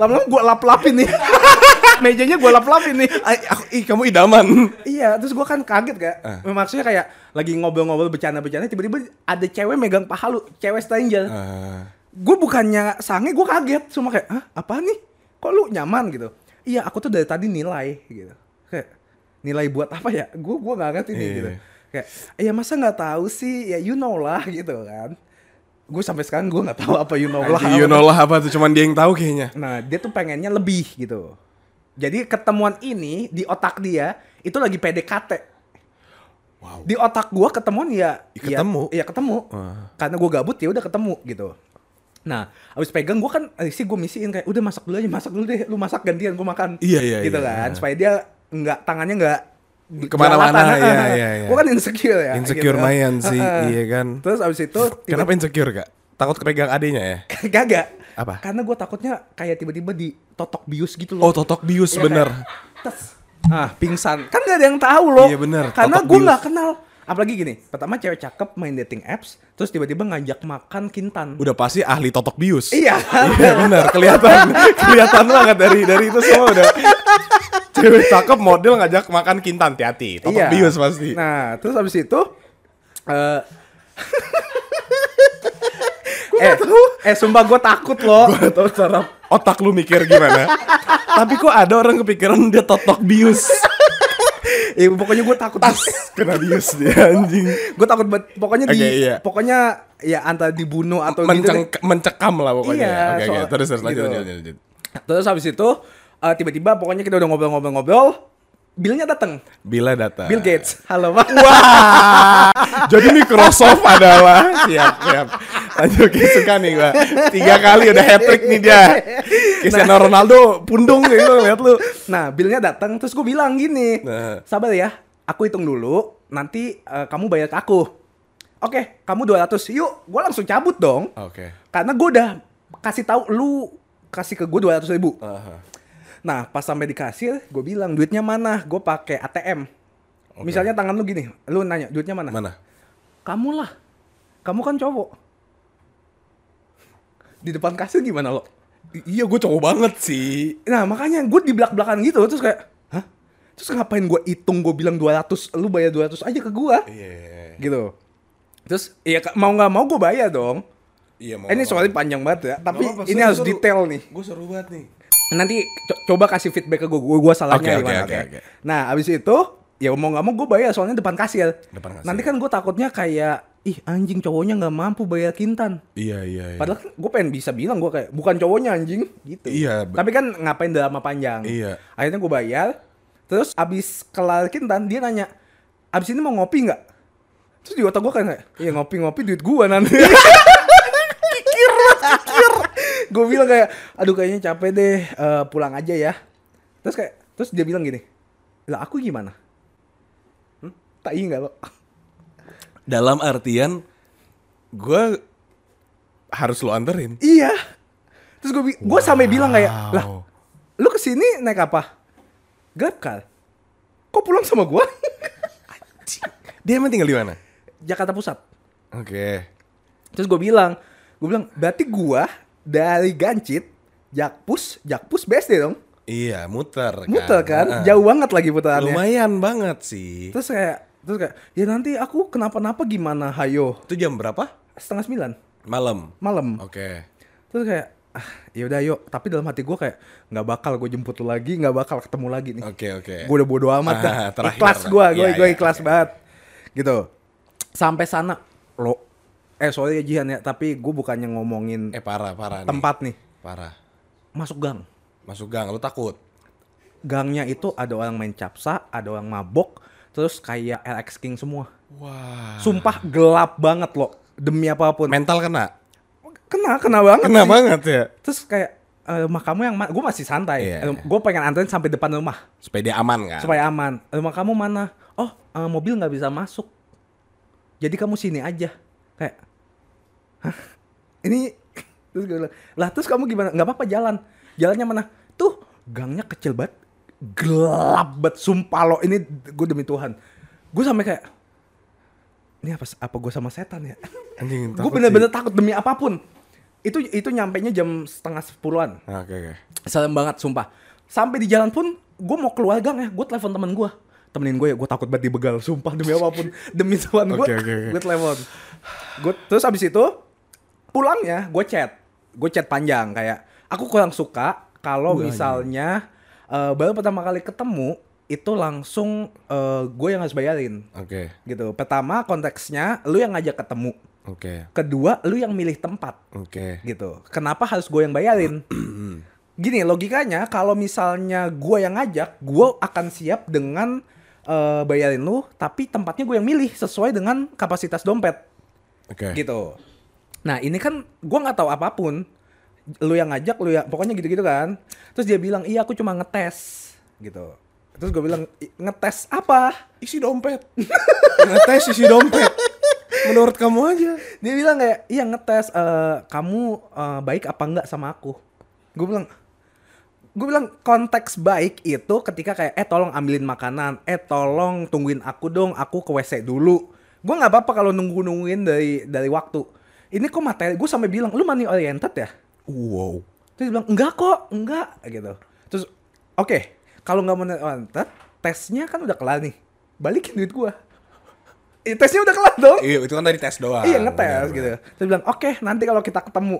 Lama-lama gue lap-lapin nih. <laughs> Mejanya gue lap-lapin nih. Ay, aku, ih kamu idaman. Iya, terus gue kan kaget gak? Ah. Maksudnya kayak lagi ngobrol-ngobrol bercanda-bercanda tiba-tiba ada cewek megang paha lu, cewek stranger. Ah, gue bukannya sange gue kaget cuma kayak Hah, apa nih kok lu nyaman gitu iya aku tuh dari tadi nilai gitu kayak nilai buat apa ya gue gua nggak ngerti nih Iya. gitu kayak ya masa nggak tahu sih ya you know lah gitu kan gue sampai sekarang gue nggak tahu apa you know lah you know lah apa tuh cuman dia yang tahu kayaknya. nah dia tuh pengennya lebih gitu jadi ketemuan ini di otak dia itu lagi PDKT Wow. di otak gua ketemuan ya Ya, ketemu. ya, ya ketemu Wah. karena gua gabut ya udah ketemu gitu nah abis pegang gua kan eh, sih gua misiin kayak udah masak dulu aja masak dulu deh lu masak gantian gua makan Iya, iya, gitu iya, kan iya. supaya dia nggak tangannya nggak Ke mana-mana, iya, iya, iya. gua kan insecure ya Insecure gitu. mayan sih, Heeh. iya kan. terus abis itu tiba- Kenapa insecure kak? Takut kepegang adenya ya? <laughs> Kagak. Apa? Karena gue takutnya kayak tiba-tiba di totok bius gitu loh. Oh totok bius Iya, bener. kayak, tes. Ah, pingsan. Kan gak ada yang tahu loh. Iya, bener. Karena gue nggak kenal. Apalagi gini, pertama cewek cakep main dating apps, terus tiba-tiba ngajak makan kintan. Udah pasti ahli totok bius. Iya. Iya benar, kelihatan <laughs> kelihatan banget dari dari itu semua udah. Cewek cakep model ngajak makan kintan hati-hati. Totok Iya. bius pasti. Nah, terus habis itu eh eh, eh sumpah gue takut loh. Gak tau cara otak lu mikir gimana. Tapi kok ada orang kepikiran dia totok bius. <laughs> Ya, pokoknya gue takut. Kena bius dia anjing. gue takut banget. Pokoknya di, Oke, iya. pokoknya ya antara dibunuh atau gitu. Menceng, deh. mencekam lah pokoknya. Iya, oke, oke. soal- Terus terus lanjut, gitu. lanjut, lanjut, lanjut. Terus habis itu eh, tiba-tiba pokoknya kita udah ngobrol-ngobrol-ngobrol, Billnya datang. Bila data. Bill Gates. Halo, Pak. Wah, jadi Microsoft adalah siap siap. Lanjut suka nih gua. Tiga kali udah hat trick nih dia. Cristiano Ronaldo pundung gitu lihat lu. Nah, Billnya datang terus gue bilang gini. Nah. Sabar ya, aku hitung dulu, nanti eh, kamu bayar ke aku. Oke, kamu 200. Yuk, gue langsung cabut dong. Oke. Karena gue udah kasih tahu lu kasih ke gue 200 ribu. Aha. Nah, pas sampai di kasir, gue bilang duitnya mana? Gue pakai ATM. Oke. Misalnya tangan lu gini, lu nanya duitnya mana? Mana? Kamu lah. Kamu kan cowok. Di depan kasir gimana lo? I- iya gue cowok banget sih. Nah makanya gue di belak belakan gitu terus kayak, hah? Terus ngapain gue hitung gue bilang 200, lu bayar 200 aja ke gue, Iya. gitu. Terus ya ka- mau nggak mau gue bayar dong. Iya mau. Eh, ini soalnya panjang banget ya, tapi ini harus detail nih. Gue seru banget nih. Nanti co- coba kasih feedback ke gue, gue gua salahnya oke, gimana. oke, oke? oke. Nah abis itu ya mau nggak mau gue bayar soalnya depan kasir. Depan kasir. Nanti kan gue takutnya kayak, ih anjing cowoknya nggak mampu bayar kintan. Iya iya. iya. Padahal gue pengen bisa bilang gue kayak bukan cowoknya anjing gitu. Iya, Tapi kan ngapain drama panjang. Iya. Akhirnya gue bayar. Terus abis kelar kintan dia nanya, abis ini mau ngopi nggak? Terus di otak gue kan kayak, iya ngopi-ngopi duit gue nanti. <laughs> Gue bilang kayak, aduh kayaknya capek deh, eh, pulang aja ya. Terus kayak, terus dia bilang gini, lah aku gimana? Hmm? Tak nggak lo? Dalam artian gue harus lo anterin. Iya. Terus gue gue sampai bilang kayak, lah Wow. lu ke sini naik apa? Grab car. Kok pulang sama gue? <laughs> Dia emang tinggal di mana? Jakarta Pusat. Oke. Terus gue bilang, gue bilang berarti gue dari Gancit, Jakpus, Jakpus BSD dong. Iya, muter kan. Muter kan, Heeh. jauh banget lagi putarannya. Lumayan banget sih. Terus kayak, terus kayak, ya nanti aku kenapa-napa gimana, hayo. Itu jam berapa? Setengah sembilan Malam. malam. Oke. Terus kayak, ah ya udah yuk. Tapi dalam hati gue kayak nggak bakal gue jemput lu lagi, nggak bakal ketemu lagi nih. Oke, oke. Gue udah bodo amat dah. Ah, terakhir ikhlas gue, gue Iya, iya, ikhlas iya. banget. Gitu. Sampai sana lo eh sorry ya Jihan ya, tapi gue bukannya ngomongin Eh parah, parah nih. tempat nih. Parah. Masuk gang. Masuk gang, lu takut? Gangnya itu ada orang main capsa, ada orang mabok, terus kayak LX King semua. Wah. Sumpah gelap banget loh, demi apa pun. Mental kena? kena, kena banget Kena sih. banget ya. Terus kayak eh, rumah kamu yang gue masih santai. Iya. Gue pengen anterin sampai depan rumah Supaya dia aman kan? supaya aman. Rumah kamu mana? Oh, eh, mobil nggak bisa masuk. Jadi kamu sini aja. Kayak, hah? Ini terus gue bilang, lah terus kamu gimana? Nggak apa-apa jalan. Jalannya mana? Tuh gangnya kecil banget, gelap banget. Sumpah lo, ini gue demi Tuhan. Gue sampai kayak, ini apa apa gue sama setan ya? Anjing, gue bener-bener takut demi apa pun. Itu itu nyampe nya jam setengah sepuluhan. sih. Oke, oke. Serem banget sumpah. Sampai di jalan pun gue mau keluar gang ya, gue telepon temen gue. Temenin gue ya, gue takut banget dibegal, sumpah demi apa pun. <laughs> demi Tuhan gue, oke. gue telepon. Gue terus abis itu pulangnya gue chat, gue chat panjang kayak aku kurang suka kalau Wah, misalnya eh, baru pertama kali ketemu itu langsung eh, gue yang harus bayarin Oke. gitu. Pertama konteksnya lu yang ngajak ketemu. Oke. Kedua lu yang milih tempat Oke. gitu. Kenapa harus gue yang bayarin? <clears throat> Gini logikanya kalau misalnya gue yang ngajak, gue akan siap dengan eh, bayarin lu, tapi tempatnya gue yang milih sesuai dengan kapasitas dompet Oke. gitu. Nah ini kan gue nggak tahu apa pun. Lu yang ngajak, lu yang pokoknya gitu-gitu kan. Terus dia bilang iya aku cuma ngetes gitu. Terus gue bilang "I- ngetes apa? Isi dompet. <laughs> Ngetes isi dompet. Menurut kamu aja. Dia bilang kayak iya ngetes eh, kamu eh, baik apa enggak sama aku. Gue bilang gue bilang konteks baik itu ketika kayak eh tolong ambilin makanan, eh tolong tungguin aku dong, aku ke WC dulu. Gue nggak apa-apa kalau nunggu nungguin dari dari waktu. Ini kok materi gue sampai bilang lu money oriented ya? Wow. Terus dia bilang enggak kok, enggak gitu. Terus oke, kalau nggak money oriented, tesnya kan udah kelar nih. Balikin duit gua. Eh, tesnya udah kelar dong. Iya, itu kan dari tes doang. Iya ngetes Benar, gitu. Terus bilang, oke nanti kalau kita ketemu.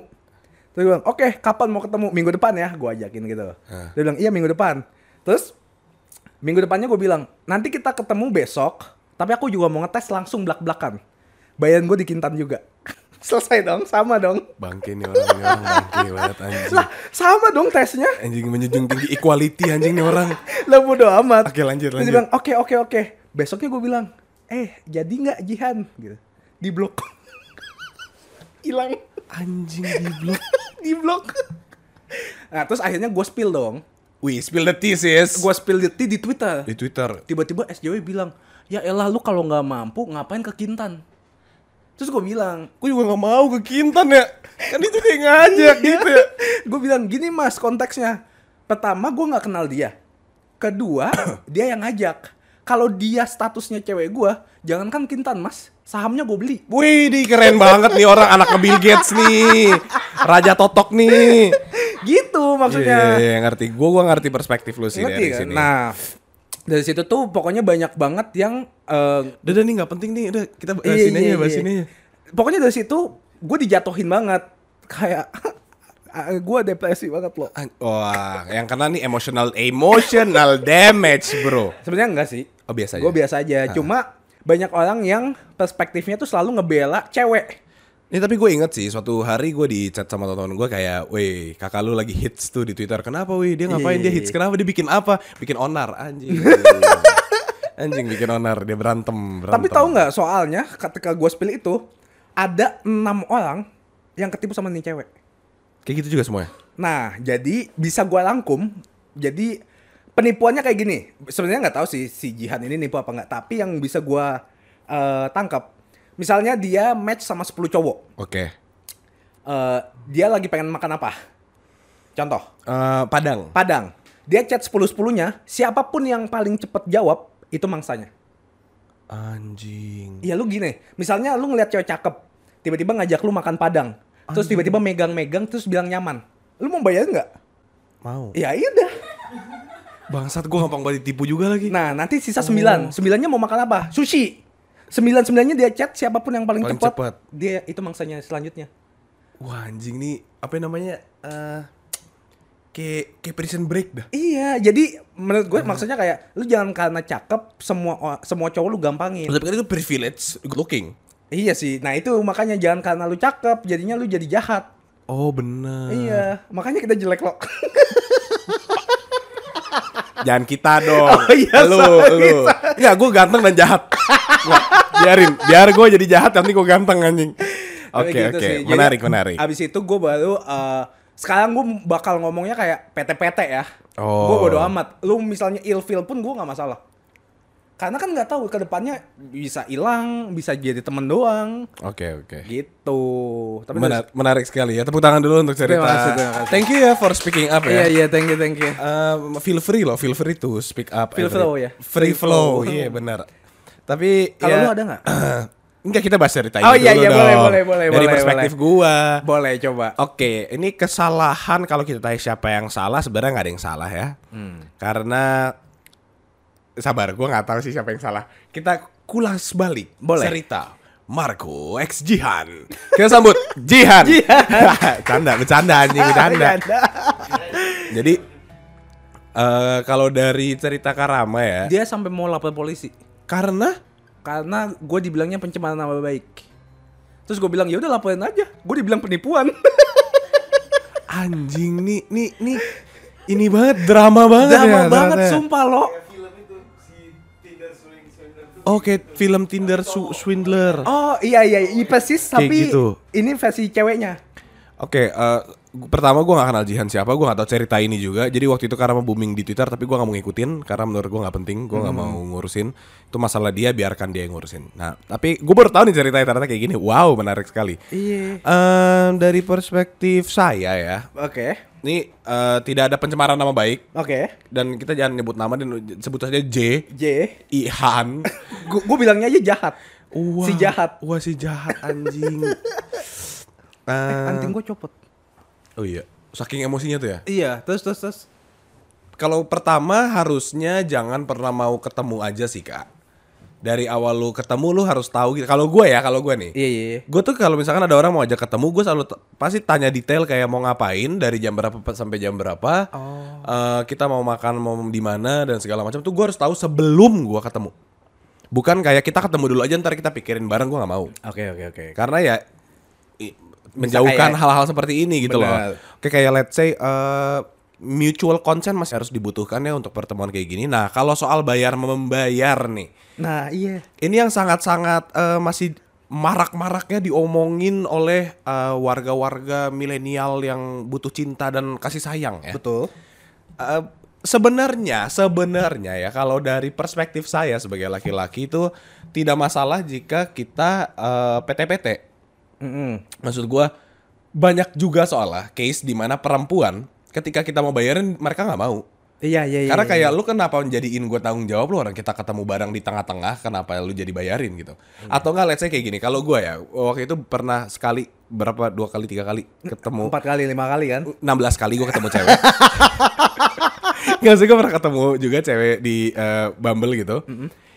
Terus dia bilang, oke kapan mau ketemu? Minggu depan ya, gue ajakin gitu. Hah. Dia bilang, iya minggu depan. Terus minggu depannya gue bilang, nanti kita ketemu besok. Tapi aku juga mau ngetes langsung belak-belakan. Bayaran gue di Kintan juga. Selesai dong, sama dong. Bangke nih orang ini orang bangke banget anjing. Lah, sama dong tesnya. Anjing menjunjung tinggi equality anjing nih orang. Lah bodo amat. Oke, lanjut, lanjut. dia bilang, oke oke oke. Besoknya gue bilang, eh jadi nggak Jihan? Gitu. Di blok. <laughs> Hilang. Anjing di blok. <laughs> di blok. Nah, terus akhirnya gue spill dong. Wih, spill the tea sis. Gue spill di, di Twitter. di Twitter. Tiba-tiba SJW bilang, ya elah lu kalau nggak mampu ngapain ke Kintan? Terus gue bilang, Gue juga gak mau ke Kintan ya. Kan itu dia ngajak gitu ya. <laughs> gue bilang gini mas konteksnya. Pertama gue nggak kenal dia. Kedua <clears throat> dia yang ngajak. Kalau dia statusnya cewek gue, jangankan Kintan mas, sahamnya gue beli. Wih, di keren banget nih orang anak Bill Gates nih. Raja Totok nih. <laughs> Gitu Iya, maksudnya. iya, iya, ngerti. Gue gua ngerti perspektif lu sih Ngerti dari kan? sini. Nah dari situ tuh pokoknya banyak banget yang eh, udah, udah nih nggak penting nih. Udah kita bahas Iya, ini iya, aja, bahas iya. aja. Pokoknya dari situ gue dijatuhin banget. Kayak <laughs> gue depresi banget loh. Wah, yang kena nih emotional emotional damage, bro. Sebenarnya enggak sih. Oh, biasa aja. Gue biasa aja. Cuma banyak orang yang perspektifnya tuh selalu ngebela cewek. Ini tapi gue inget sih, suatu hari gue di chat sama teman gue kayak, weh kakak lu lagi hits tuh di Twitter. Kenapa weh? Dia ngapain? Dia hits. Kenapa? Dia bikin apa? Bikin onar. Anjing. <laughs> Anjing bikin onar. Dia berantem. berantem. Tapi tahu nggak soalnya ketika gue spill itu ada enam orang yang ketipu sama nih cewek. Kayak gitu juga semuanya? Nah, jadi bisa gua rangkum. Jadi penipuannya kayak gini. Sebenarnya nggak tahu sih si Jihan ini nipu apa nggak. Tapi yang bisa gua eh, tangkap, misalnya dia match sama 10 cowok. Oke. Eh, dia lagi pengen makan apa? Contoh, Eh, Padang. Padang. Dia chat 10-10-nya, siapa pun yang paling cepet jawab, itu mangsanya. Anjing. Iya lu gini, misalnya lu ngeliat cewek cakep, tiba-tiba ngajak lu makan Padang, terus tiba-tiba megang-megang terus bilang nyaman. Lu mau bayar nggak? Mau. Ya iya dah. Bangsat gue gampang banget ditipu juga lagi. Nah, nanti sisa sembilan. Sembilannya mau makan apa? Sushi. Sembilan sembilannya dia chat siapa pun yang paling, Paling cepat. cepat. Dia itu mangsanya selanjutnya. Wah anjing nih. Apa namanya? Eh kayak kayak prison break dah. Iya, jadi menurut gue maksudnya kayak lu jangan karena cakep semua semua cowok lu gampangin. Tapi kan itu privilege good looking. Iya sih. Nah, itu makanya jangan karena lu cakep jadinya lu jadi jahat. Oh bener. Iya, makanya kita jelek loh. <laughs> Jangan kita dong. Oh iya, lu, sorry, lu. Enggak, gue ganteng dan jahat. Nggak, biarin, biar gue jadi jahat nanti gue ganteng anjing. Oke, gitu oke. sih. Jadi, Menarik, menarik. Abis itu gue baru eh, sekarang gue bakal ngomongnya kayak PT-PT ya. Oh. Gue bodo amat. Lu misalnya ilfil pun gue nggak masalah. Karena kan nggak tahu ke depannya bisa hilang, bisa jadi temen doang, Oke, oke. gitu. Tapi Menar- menarik sekali ya. Tepuk tangan dulu untuk cerita. Terima kasih, terima kasih. Thank you ya for speaking up Iya ya. iya, thank you thank you. Um, feel free loh, feel free to speak up. Feel every- flow ya? Free Free flow, iya benar. Tapi Kalau ya, lu ada nggak? <clears throat> Enggak kita bahas cerita Oh, ini iya, dulu iya, dong. boleh, boleh, boleh, Dari boleh, perspektif boleh. gua. Boleh coba. Oke, ini kesalahan kalau kita tanya siapa yang salah sebenarnya nggak ada yang salah ya. Hmm. Karena sabar, gua nggak tahu sih siapa yang salah. Kita kulas balik Boleh. cerita Marco X Jihan. Kita sambut <laughs> Jihan. <laughs> Canda, bercanda anjing, <laughs> bercanda. Jadi Eh, kalau dari cerita Karama ya, Dia sampai mau lapor polisi karena karena gue dibilangnya pencemaran nama baik. Terus gue bilang ya udah laporin aja. Gue dibilang penipuan. anjing nih nih nih ini banget drama banget Drama ya. banget ternyata ya. sumpah lo. Tuh. Oke, film Tinder Su- Swindler. Oh iya iya, iya persis Kayak tapi gitu. ini versi ceweknya. Oke, eh, gu- pertama gue gak kenal Jihan siapa, gue gak tahu cerita ini juga. Jadi waktu itu karena booming di Twitter, tapi gue gak mau ngikutin karena menurut gue gak penting, gue gak mau ngurusin. Itu masalah dia, biarkan dia yang ngurusin. Nah, tapi gue baru tahu nih ceritanya ternyata kayak gini. Wow, menarik sekali. Iya. Em, dari perspektif saya ya, Oke. Ini eh, tidak ada pencemaran nama baik Oke. dan kita jangan nyebut nama dan sebut saja J J. Ihan. <laughs> Gue bilangnya aja jahat. Wah, Si jahat. Wah si jahat anjing. <laughs> Eh, Anting gue copot. oh iya, saking emosinya tuh ya. Iya, terus terus terus. Kalau pertama harusnya jangan pernah mau ketemu aja sih kak. Dari awal lu ketemu lu harus tahu gitu. Kalau gue ya, kalau gue nih. Iya iya. iya. Gue tuh kalau misalkan ada orang mau ajak ketemu, gue selalu pasti tanya detail kayak mau ngapain dari jam berapa sampai jam berapa. Oh. Eh, kita mau makan mau di mana dan segala macam tuh gue harus tahu sebelum gue ketemu. Bukan kayak kita ketemu dulu aja ntar kita pikirin bareng gue nggak mau. Oke oke oke. Karena ya menjauhkan hal-hal seperti ini gitu Benar. loh. Oke kayak let's say eh, mutual consent masih harus dibutuhkan ya untuk pertemuan kayak gini. Nah kalau soal bayar membayar nih, Nah iya. ini yang sangat-sangat eh, masih marak-maraknya diomongin oleh eh, warga-warga milenial yang butuh cinta dan kasih sayang ya. Betul. Eh, sebenarnya sebenarnya ya kalau dari perspektif saya sebagai laki-laki itu tidak masalah jika kita eh, PT-PT. Mm-mm. Maksud gua banyak juga soalnya case di mana perempuan ketika kita mau bayarin mereka nggak mau. Iya iya iya. Karena iya. kayak lu kenapa jadiin gue tanggung jawab lu orang kita ketemu bareng di tengah-tengah kenapa lu jadi bayarin gitu. Atau enggak let's say kayak gini. Kalau gue ya waktu itu pernah sekali berapa dua kali tiga kali ketemu empat kali lima kali kan. 16 kali gue ketemu cewek. <laughs> Gak sih gue pernah ketemu juga cewek di eh, Bumble gitu.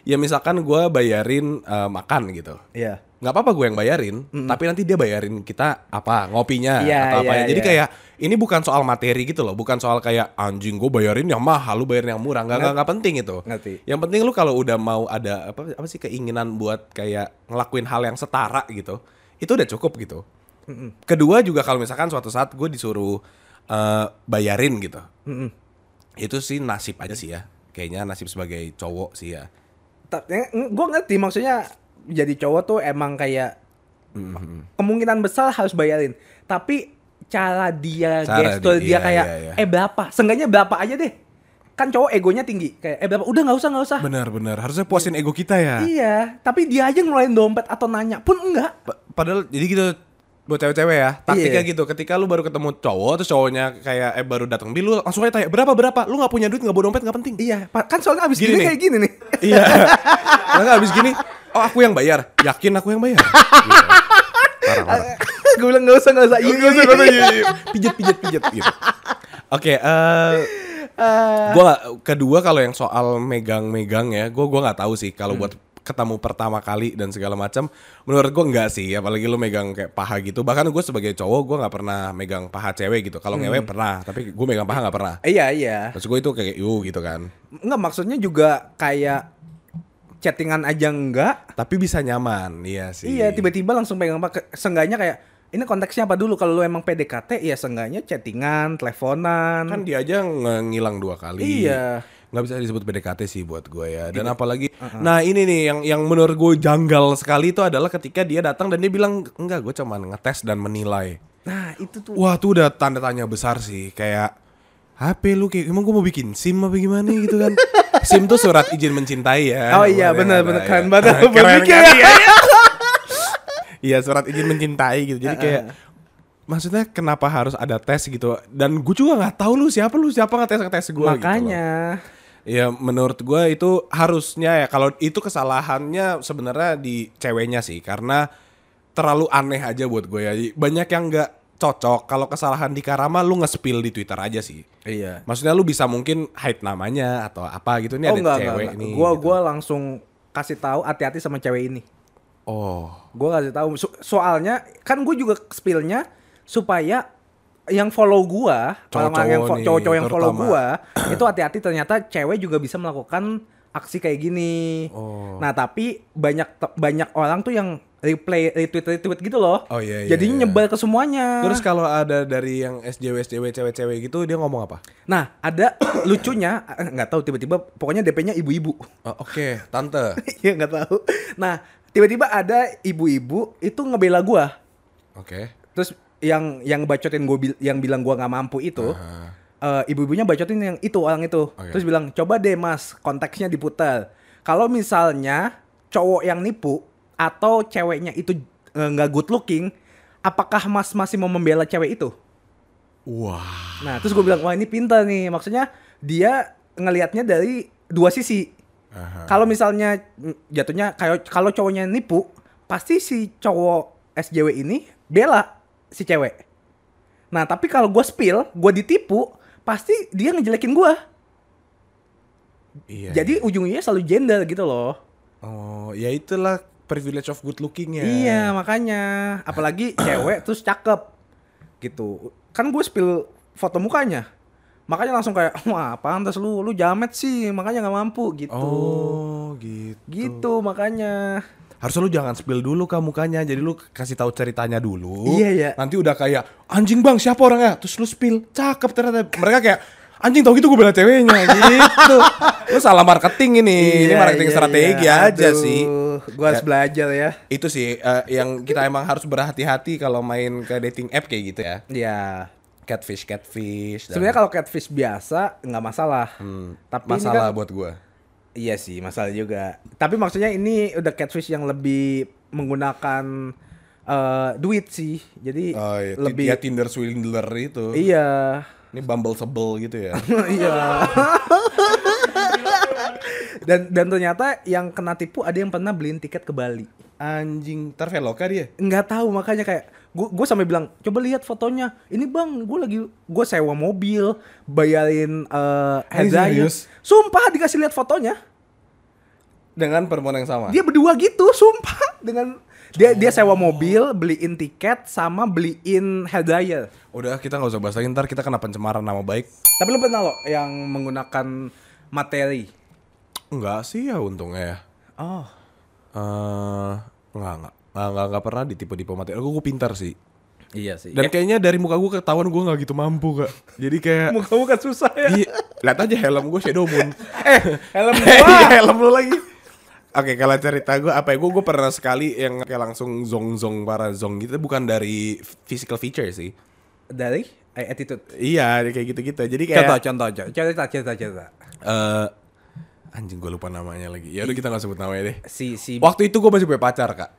Ya misalkan gue bayarin eh, makan gitu. Iya. nggak apa-apa gue yang bayarin, tapi nanti dia bayarin kita apa ngopinya Iya, atau apa iya, Jadi iya. kayak ini bukan soal materi gitu loh, bukan soal kayak anjing gue bayarin yang mahal, lu bayarin yang murah, nggak nggak penting itu. Ngerti. Yang penting lu kalau udah mau ada apa apa sih keinginan buat kayak ngelakuin hal yang setara gitu, itu udah cukup gitu. Kedua juga kalau misalkan suatu saat gue disuruh eh, bayarin gitu, Mm-mm. itu sih nasib aja sih ya, kayaknya nasib sebagai cowok sih ya. Gue ngerti maksudnya jadi cowok tuh emang kayak kemungkinan besar harus bayarin. Tapi cara dia Cara gestur dia, dia, iya, kayak iya, iya. eh berapa? Seenggaknya berapa aja deh. Kan cowok egonya tinggi. Kayak eh berapa? Udah nggak usah nggak usah. Benar-benar harusnya puasin ego kita ya. Iya, tapi dia aja ngeluarin dompet atau nanya pun enggak. Pa- Padahal jadi gitu buat cewek-cewek ya taktiknya Iya. gitu ketika lu baru ketemu cowok terus cowoknya kayak eh baru datang bil lu langsung aja tanya berapa berapa lu nggak punya duit nggak bawa dompet nggak penting Iya, kan soalnya abis Gini gini, nih. kayak gini nih. <laughs> iya nggak habis gini oh aku yang bayar yakin aku yang bayar gitu. parah parah <laughs> Gue bilang nggak usah nggak usah. Iya, usah, nggak usah, iya. iya, iya. pijet pijet pijet gitu oke eh Eh, gua kedua kalau yang soal megang-megang ya gua gua nggak tahu sih kalau buat ketemu pertama kali dan segala macam menurut gua nggak sih apalagi lu megang kayak paha gitu bahkan gue sebagai cowok gua nggak pernah megang paha cewek gitu kalau ngewe pernah tapi gue megang paha nggak pernah Iya iya. Maksud gue itu kayak yu gitu kan Enggak maksudnya juga kayak chattingan aja enggak. tapi bisa nyaman iya sih Iya, tiba-tiba langsung pegang apa? Seenggaknya kayak ini konteksnya apa dulu kalau lu emang PDKT ya seenggaknya chattingan, teleponan. kan dia aja ngilang dua kali Iya. Nggak bisa disebut PDKT sih buat gue ya dan apalagi nah ini nih yang yang menurut gue janggal sekali itu adalah ketika dia datang dan dia bilang enggak gue cuman ngetes dan menilai Nah, itu tuh. Wah tuh udah tanda tanya besar sih Kayak HP lu kayak Emang gue mau bikin SIM apa gimana gitu kan <laughs> SIM tuh surat izin mencintai ya Oh iya, ada, Keren ya. banget. Keren Baru kan? mikir. Iya, iya. <laughs> Iya surat izin mencintai gitu Jadi kayak Maksudnya kenapa harus ada tes gitu Dan gue juga gak tahu lu siapa lu Siapa ngetes ngetes gue Makanya. Ya menurut gue itu harusnya ya Kalau itu kesalahannya sebenarnya di ceweknya sih Karena terlalu aneh aja buat gue ya Banyak yang gak cocok Kalau kesalahan di Karama lu nge-spill di Twitter aja sih Iya. Maksudnya lu bisa mungkin hide namanya atau apa gitu Ini oh ada enggak, cewek enggak, enggak. nih Gua gitu. gua langsung kasih tahu hati-hati sama cewek ini. Oh Gua kasih tahu So- soalnya kan gue juga spillnya supaya yang follow gua, orang-orang yang fo- Cowok-cowok yang follow gua, <clears throat> itu hati-hati ternyata cewek juga bisa melakukan aksi kayak gini. Oh. Nah, tapi banyak banyak orang tuh yang replay retweet retweet gitu loh. Oh, iya, iya, Jadinya iya. nyebar ke semuanya. Terus kalau ada dari yang SJW SJW cewek-cewek gitu dia ngomong apa? nah, ada <coughs> lucunya eh, nggak tahu tiba-tiba pokoknya DP-nya ibu-ibu. Oh, Oke, tante. <laughs> Iya nggak tahu. Nah, tiba-tiba ada ibu-ibu itu ngebela gua. Oke. Terus yang yang bacotin gue yang bilang gua nggak mampu itu, Aha. eh, ibu-ibunya bacotin yang itu orang itu. Oke. Terus bilang, "Coba deh, Mas, konteksnya diputar. Kalau misalnya cowok yang nipu atau ceweknya itu eh, nggak good looking, apakah Mas masih mau membela cewek itu?" Wah. Nah, terus gue bilang, "Wah, ini pintar nih." Maksudnya dia ngelihatnya dari dua sisi. Aha. Kalau misalnya mm, jatuhnya kayak kalau cowoknya nipu, pasti si cowok SJW ini bela si cewek. Nah, tapi kalau gue spill, gue ditipu, pasti dia ngejelekin gue. Iya. Jadi ujungnya selalu gender gitu loh. Oh, ya itulah privilege of good looking ya. Iya, makanya. Apalagi <coughs> cewek terus cakep. Gitu. Kan gue spill foto mukanya. Makanya langsung kayak, wah pantas lu, lu jamet sih, makanya nggak mampu gitu. Oh, gitu. Gitu makanya. Harusnya lu jangan spill dulu ke mukanya, jadi lu kasih tahu ceritanya dulu. Iya, iya. Nanti udah kayak anjing bang siapa orangnya, terus lu spill, cakep ternyata. Mereka kayak anjing tau gitu gue bela ceweknya <laughs> gitu. lu salah marketing ini, ini Iya, marketing iya, strategi iya. aja Aduh, sih. Gua harus Ya. belajar ya. Itu sih eh, yang kita emang harus berhati-hati kalau main ke dating app kayak gitu ya. Iya. Catfish, catfish. Sebenarnya kalau catfish biasa nggak masalah. Hmm, Tapi ini masalah kan- buat gua. Iya sih, masalah juga. Tapi maksudnya ini udah catfish yang lebih menggunakan eh, duit sih. Jadi Oh, iya. lebih ya Tinder swindler itu. Iya. Ini Bumble sebel gitu ya. <laughs> iya. dan dan ternyata yang kena tipu ada yang pernah beliin tiket ke Bali. Anjing, terveloka dia. nggak tahu makanya kayak gue gue sampai bilang coba lihat fotonya ini bang gue lagi gue sewa mobil bayarin uh, serius? sumpah dikasih lihat fotonya Dengan perempuan yang sama. dia berdua gitu sumpah dengan dia dia sewa mobil beliin tiket sama beliin dryer Udah kita nggak usah bahas lagi ntar kita kena pencemaran nama baik. tapi lu pernah lo yang menggunakan materi Enggak sih ya untungnya ya. oh Eh enggak enggak. Enggak, enggak pernah ditipu-tipu materi. Gue gue pintar sih. iya sih Dan kayaknya dari muka gue ketahuan gue nggak gitu mampu kak. Jadi kayak <laughs> muka muka susah ya Iya, lihat aja helm gue Shadow Moon. <laughs> eh helm <laughs> Iya, gua helm lu lagi. Oke, kalau cerita gue apa ya? Gue gue pernah sekali yang kayak langsung zong zong para zong gitu bukan dari physical feature sih. dari eh, attitude Iya, kayak gitu-gitu. Jadi kayak contoh contoh contoh cerita cerita cerita eh anjing gue lupa namanya lagi. Ya udah kita nggak sebut namanya deh. si si Waktu itu gue masih punya pacar kak.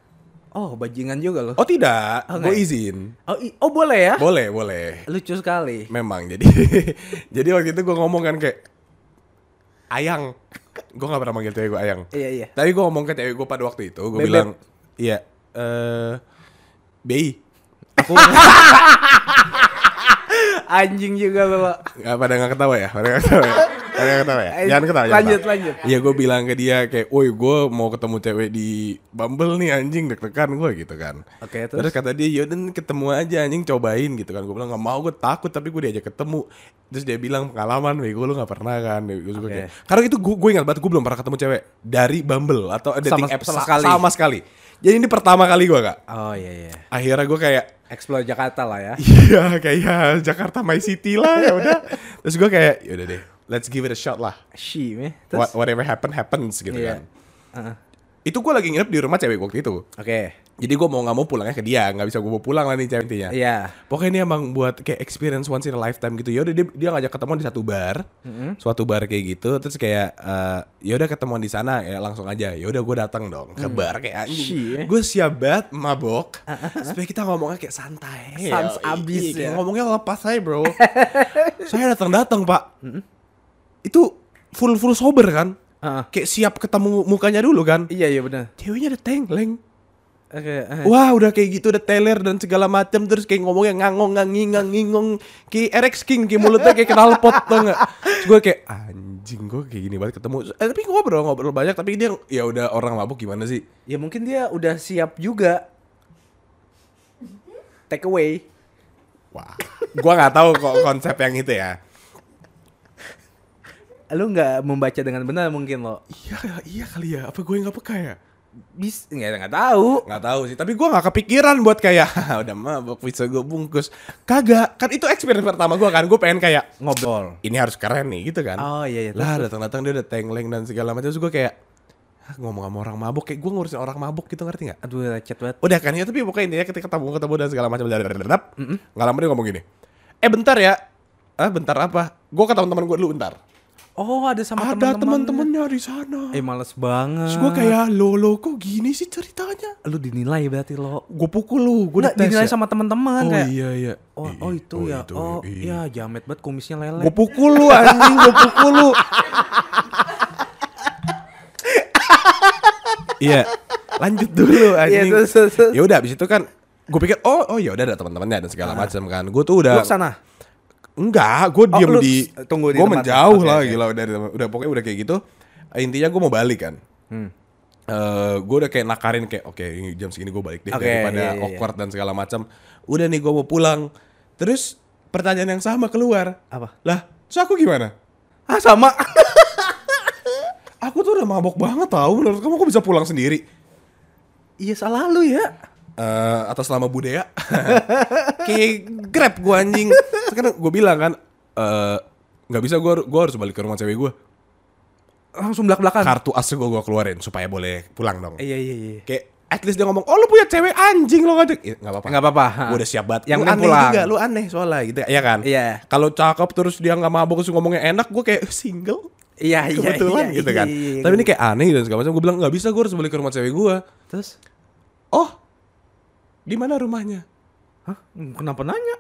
Oh bajingan juga loh Oh tidak, Oh, gue ya? izin. Oh, oh boleh ya? Boleh, boleh. Lucu sekali. Memang jadi <laughs> jadi waktu itu gue ngomong kan kayak ayang. Gue gak pernah manggil cewek gue ayang. Iya iya. Tapi gue ngomong ke cewek gue pada waktu itu, gue bilang, iya, eh, Bei, aku <laughs> Anjing juga lo. nggak pada nggak ketawa ya, pada nggak ketawa ya, pada nggak ketawa ya, Eh, jangan ketawa. jangan lanjut, ketawa. lanjut. Iya, gue bilang ke dia kayak, woi, gue mau ketemu cewek di Bumble nih anjing deg-degan gue gitu kan. Oke, terus? terus? kata dia, yaudah ketemu aja anjing cobain gitu kan. Gue bilang nggak mau, gue takut tapi gue diajak ketemu. Terus dia bilang pengalaman, bego lu nggak pernah kan. Gue kayak, karena itu gue gue ingat banget gue belum pernah ketemu cewek dari Bumble atau dating Sama- app sama sa- sekali. sama sekali. Jadi ini pertama kali gue kak. Oh iya iya. Akhirnya gue kayak Explore Jakarta lah ya. <laughs> Iya kayak ya, Jakarta My City lah ya udah. <laughs> Terus gue kayak yaudah deh, let's give it a shot lah. She, me. What, Terus? whatever happen happens gitu Iya. kan. Heeh. Itu gue lagi nginep di rumah cewek waktu itu. Oke. Jadi gue mau nggak mau pulangnya ke dia, nggak bisa gue bawa pulang lah nih cewek intinya. Iya. Pokoknya ini emang buat kayak experience once in a lifetime gitu. Ya udah dia, dia ngajak ketemuan di satu bar, suatu bar kayak gitu. Terus kayak eh, ya udah ketemuan di sana ya langsung aja. Ya udah gue datang dong ke bar kayak anjing. Gue siap banget mabok <laughs> supaya kita ngomongnya kayak santai. Sans Ya, abis iya, ya. Ngomongnya lepas aja bro. <laughs> Saya datang datang pak. Itu full full sober kan. Heeh. Kayak siap ketemu mukanya dulu kan. Iya iya benar. Ceweknya ada tengleng. Oke. eh. Wah udah kayak gitu udah teler dan segala macam terus kayak ngomongnya ngangong nganging ngangingong kayak RX King kayak mulutnya kayak kenal pot tau gak Terus gue kayak anjing gue kayak gini banget ketemu eh, Tapi ngobrol ngobrol banyak tapi dia ya udah orang mabuk gimana sih Ya mungkin dia udah siap juga. Take away. Wah Gua nggak tahu kok konsep yang itu ya. Lu nggak membaca dengan benar mungkin lo. Iya, iya kali ya. Apa gue nggak peka ya? Bis nggak nggak tahu. Nggak tahu sih. Tapi gue nggak kepikiran buat kayak "Haha, <laughs> udah mabok bisa gue bungkus. Kagak. Kan itu experience pertama gue kan. Gue pengen kayak Ngobrol. ini harus keren nih gitu kan. Oh iya iya. lah datang-datang dia udah tengleng dan segala macam. Terus gue kayak "Hah, ngomong sama orang mabok kayak gue ngurusin orang mabok gitu ngerti nggak? Aduh lecet banget. Udah kan ya tapi pokoknya intinya ketika ketemu ketemu dan segala macam nggak lama dia ngomong gini. Eh bentar ya. Ah bentar apa? Gue ke teman-teman gue dulu bentar. Oh ada sama Ada teman-teman. teman-temannya di sana. Eh males banget. Terus gue kayak lo lo kok gini sih ceritanya? lu dinilai berarti lo. Gue pukul lu, gue dinilai sama teman-teman Oh kayak. iya iya. Oh, oh itu ya. itu, oh iya. iya jamet banget kumisnya lele. Gue pukul lu anjing, gue pukul lu. <laughs> Iya, lanjut dulu Iya, anjing. Ya udah abis itu kan gue pikir oh oh ya udah ada teman-temannya dan segala macam kan. Gue tuh udah ke sana. Enggak, gue Oh, diem lu di tunggu di gue menjauh Oke, lah oke. gila udah udah pokoknya udah kayak gitu. Intinya gue mau balik kan. Hmm. Eh gue udah kayak nakarin kayak oke ini jam segini gue balik deh Oke, daripada iya, iya, iya. awkward dan segala macam. Udah nih gue mau pulang. Terus pertanyaan yang sama keluar. Apa? Lah, terus aku gimana? Ah sama. <laughs> Aku tuh udah mabok banget tau Menurut kamu kok bisa pulang sendiri? iya salah lu ya. Eh atas nama budaya <laughs> Kayak grab gue anjing Sekarang gue bilang kan eh nggak bisa gue gua harus balik ke rumah cewek gue Langsung belak-belakan. Kartu as gue gue keluarin Supaya boleh pulang dong Iya iya iya. Kayak at least dia ngomong Oh lu punya cewek anjing lo nggak Nggak apa-apa Enggak apa-apa. Gue udah siap banget Yang Lu aneh pulang. juga Lu aneh soalnya gitu Iya kan Iya. Kalau cakep terus dia nggak mabok Terus ngomongnya enak Gue kayak "Eh, single Iya iya. Kebetulan iya, gitu iya, kan iya, iya. Tapi ini kayak aneh dan segala macam Gue bilang nggak bisa gue harus balik ke rumah cewek gue terus Oh, di mana rumahnya? Hah? Kenapa nanya?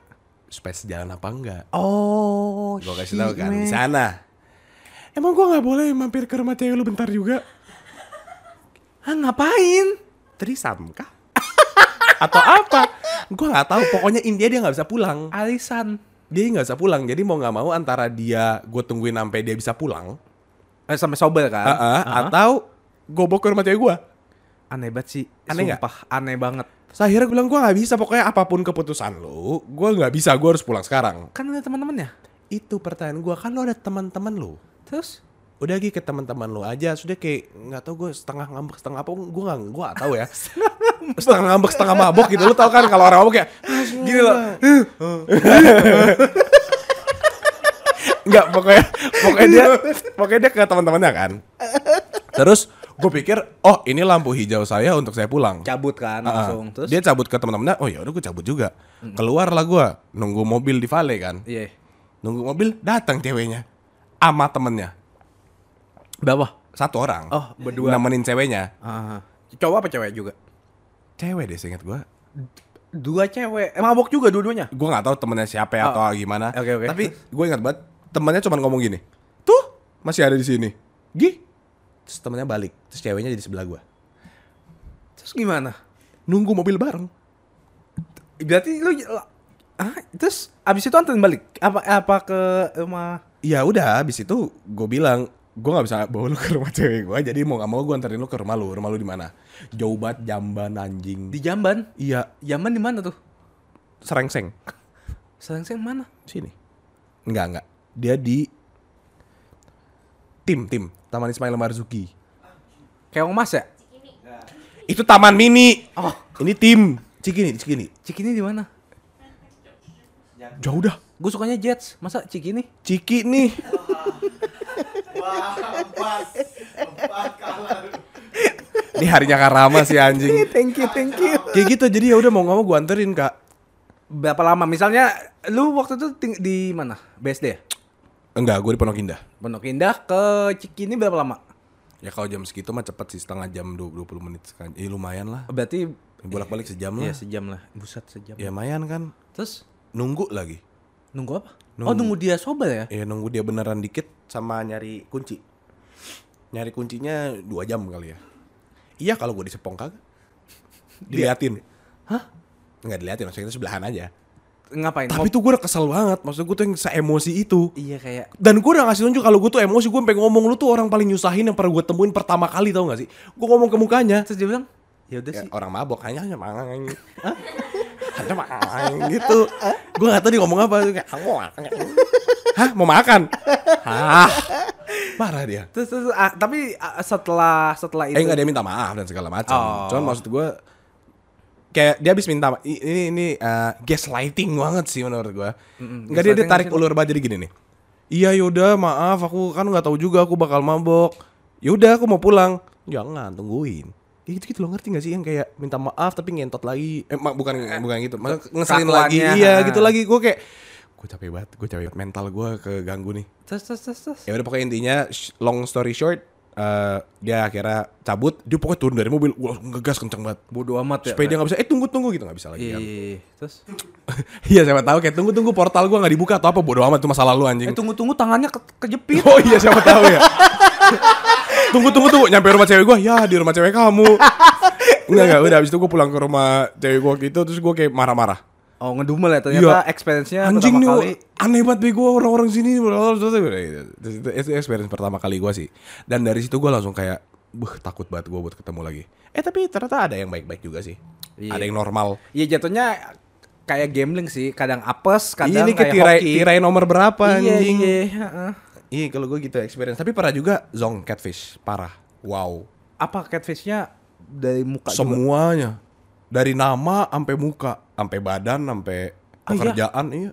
Space jalan apa enggak? Oh, Gue kasih tahu kan di sana. Emang gue nggak boleh mampir ke rumah cewek lu bentar juga? Hah, ngapain? Trisam kah? <laughs> Atau apa? Gue nggak tahu. Pokoknya India dia nggak bisa pulang. Alisan. Dia nggak bisa pulang. Jadi mau nggak mau antara dia gue tungguin sampai dia bisa pulang, Eh, sampai sober kan? uh-uh, Aha. atau gue bawa ke rumah cewek gue. Aneh banget sih. Aneh nggak? Sumpah, aneh banget. Terus akhirnya gue bilang gue nggak bisa. Pokoknya apa pun keputusan lu, gue nggak bisa. Gue harus pulang sekarang. Kan ada teman-temannya. Itu pertanyaan gue. Kan lu ada teman-teman lu. Terus? udah lagi ke teman-teman lu aja sudah kayak nggak tahu gue setengah ngambek setengah apa gue nggak gue tahu ya <laughs> setengah ngambek setengah mabok gitu lu tau kan kalau orang mabok kayak gini loh <laughs> nggak pokoknya pokoknya dia pokoknya dia ke teman-temannya kan terus gue pikir oh ini lampu hijau saya untuk saya pulang Cabut kan Ah, langsung. Terus? dia cabut ke teman-temannya oh ya udah gue cabut juga keluar lah gue nunggu mobil di Vale kan Iya. nunggu mobil datang ceweknya ama temennya Berapa? satu orang Oh, berdua. nemenin ceweknya Ah. Cowok apa cewek juga? cewek deh seingat gue Dua cewek. Eh, mabok juga dua-duanya. gue nggak tahu temennya siapa ya Oh. atau gimana Oke, oke. tapi gue ingat banget temennya cuma ngomong gini tuh masih ada di sini gi terus temennya balik terus ceweknya jadi sebelah gue Terus gimana? nunggu mobil bareng Berarti lu Ah, terus abis itu anterin balik? Apa apa ke rumah? ya udah habis itu gue bilang gue nggak bisa bawa lu ke rumah cewek gue jadi mau nggak mau gue anterin lu ke rumah lu rumah lu di mana jauh banget jamban anjing Di Jamban. iya Jamban di mana tuh? serengseng Serengseng mana? sini enggak enggak dia di tim tim Taman Ismail Marzuki Keong Mas ya? itu taman mini Oh, ini tim Cikini Cikini Cikini di mana? jauh dah Gue sukanya Jets. Masa Cikini? Ciki nih Wah, pas, <laughs> ini harinya Karama sih anjing <laughs> thank you, thank you. kayak gitu jadi ya udah mau nggak mau gue anterin kak Berapa lama? Misalnya lu waktu itu di mana? BSD ya? Enggak gue di Pondok Indah Pondok Indah ke Cikini berapa lama? ya kalau jam segitu mah cepet sih setengah jam 20 menit eh, lumayan lah Berarti bolak balik sejam lah Iya sejam lah. Buset sejam. ya lumayan kan Terus nunggu lagi nunggu apa? Nunggu. Oh nunggu dia sober ya? ya nunggu dia beneran dikit sama nyari kunci nyari kuncinya dua jam kali ya iya kalau gue disepong kagak diliatin Hah? nggak diliatin maksudnya kita sebelahan aja Ngapain? tapi tuh gue udah kesel banget. Maksud gue tuh yang se-emosi itu. Iya kayak dan gue udah ngasih tunjuk kalau gue tuh emosi gue pengen ngomong lu tuh orang paling nyusahin yang pernah gue temuin pertama kali tau gak sih? Gue ngomong ke mukanya. Terus dia bilang ya udah Ya, sih. orang mabok hanya hanya mangang <laughs> ada makan gitu. Gue nggak tahu dia ngomong apa. Kayak "Aku mau makan." hah? Mau makan? Hah? Parah dia. Terus, terus ah, tapi ah, setelah setelah itu eh nggak dia minta maaf dan segala macam. Oh. cuman maksud gue kayak dia habis minta ini ini eh, gaslighting banget sih menurut gue nggak dia, dia gaslighting tarik ulur banget jadi gini nih. Iya yaudah maaf aku kan nggak tahu juga aku bakal mabok. Yaudah aku mau pulang. Jangan tungguin. Kayak gitu gitu lo ngerti gak sih? Yang kayak minta maaf tapi ngentot lagi. Eh bukan bukan gitu ngeselin lagi. iya gitu lagi. Gue kayak gue capek banget gue capek banget mental gue keganggu nih. Terus terus terus, terus. ya udah pokoknya intinya long story short eh, dia akhirnya cabut. Dia pokoknya turun dari mobil. Langsung ngegas kenceng banget. Bodoh amat ya. supaya dia nggak bisa. Eh tunggu tunggu gitu. Nggak bisa lagi Iya, kan. iya, iya. terus? <laughs> Iya siapa tahu. Kayak tunggu tunggu portal gue nggak dibuka atau apa. Bodo amat itu masalah lu anjing. Eh tunggu tunggu tangannya ke kejepit. oh iya siapa tahu ya. <laughs> Tunggu tunggu tunggu. Nyampe rumah cewek gue ya di rumah cewek kamu. <laughs> Enggak enggak udah abis itu gue pulang ke rumah cewek gue gitu. Terus gue kayak marah-marah Oh ngedumel ya ternyata Iya. experience-nya anjing pertama nih kali. aneh banget bego orang-orang sini itu, experience pertama kali gue sih dan dari situ gue langsung kayak Buh takut banget gue buat ketemu lagi Eh tapi ternyata ada yang baik-baik juga sih Iya. Ada yang normal Iya jatuhnya kayak gambling sih, kadang apes, Iya kadang ini kayak tirai, hoki. tirai nomor berapa Iya, anjing iya, heeh. Iya kalau gue gitu experience Tapi pernah juga zong catfish Parah Wow Apa catfishnya dari muka? Semuanya Dari nama sampai muka Sampai badan Sampai Ah, iya? pekerjaan iya.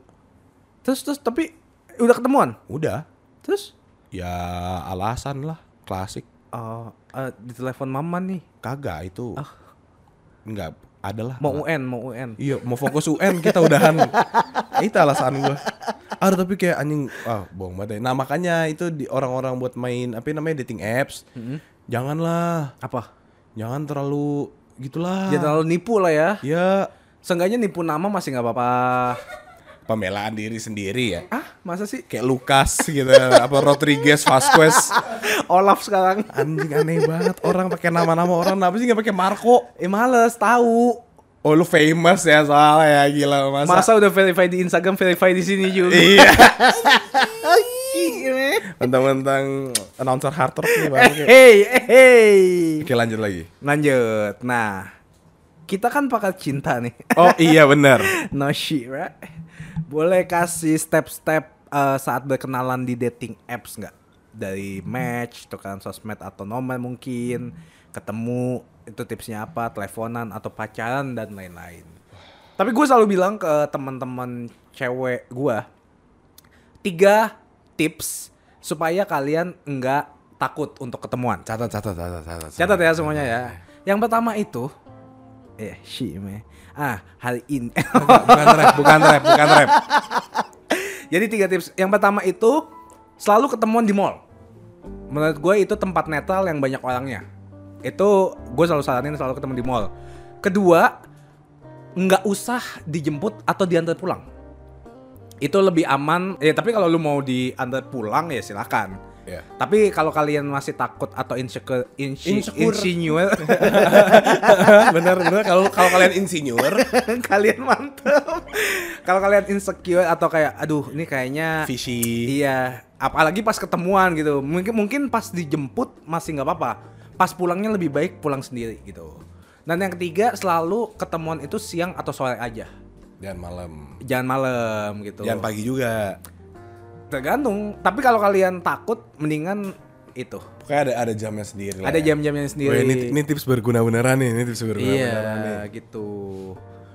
Terus terus tapi udah ketemuan. Udah Terus Ya alasan lah Klasik eh, eh, di telepon mama nih. Kagak itu Enggak Adalah Mau UN, mau UN. Iya mau fokus UN kita udahan <laughs> Itu alasan gue Aduh tapi kayak anjing Ah bohong banget ya. Nah makanya itu di orang-orang buat main Apa namanya dating apps Janganlah Apa? Jangan terlalu Gitulah Jangan terlalu nipu lah ya. Ya Seenggaknya nipu nama masih nggak apa-apa. Pembelaan diri sendiri ya Ah, masa sih? Kayak Lukas gitu Apa Rodriguez Vasquez <laughs> Olaf sekarang. Anjing aneh banget Orang pakai nama-nama orang Kenapa sih gak pakai Marco Eh males tahu. Oh lu famous ya soalnya ya Gila masa, Masa udah verify di Instagram, verify di sini juga. Iya. <laughs> Mentang-mentang Announcer hard rock nih bang Oke. Hey, hey. Oke lanjut lagi Lanjut. Nah, kita kan pakar cinta nih. Oh iya bener <laughs> no shit, right? Boleh kasih step-step eh, saat berkenalan di dating apps nggak? Dari match, tukeran sosmed atau nomor mungkin, ketemu itu tipsnya apa, teleponan atau pacaran dan lain-lain. Tapi gue selalu bilang ke teman-teman cewek gue, tiga tips supaya kalian nggak takut untuk ketemuan. Catat catat catat catat Catat ya semuanya ya. Yang pertama itu eh shit man. Ah, hari ini. <laughs> Bukan rap Bukan rap Bukan rap <laughs> Jadi tiga tips. Yang pertama itu selalu ketemuan di mall. Menurut gue itu tempat netral yang banyak orangnya. Itu gue selalu saranin selalu ketemu di mall. Kedua, nggak usah dijemput atau diantar pulang. Itu lebih aman. Ya tapi kalau lu mau diantar pulang ya silakan. Iya. Tapi kalau kalian masih takut atau insecure, insi, Insecure. insinual, <laughs> Bener bener Kalau kalau kalian insinyur <laughs> kalian mantep. Kalau kalian insecure atau kayak, aduh ini kayaknya Fishy Iya, apalagi pas ketemuan gitu. Mungkin mungkin pas dijemput masih nggak apa-apa. Pas pulangnya lebih baik pulang sendiri gitu. Dan yang ketiga selalu ketemuan itu siang atau sore aja. Jangan malam Jangan malam gitu. Jangan pagi juga Tergantung. Tapi kalau kalian takut mendingan itu. Pokoknya ada ada jamnya sendiri lah Ada ya. jam-jamnya Wih, sendiri. ini, ini tips berguna beneran nih Ini tips berguna beneran nih Iya, gitu.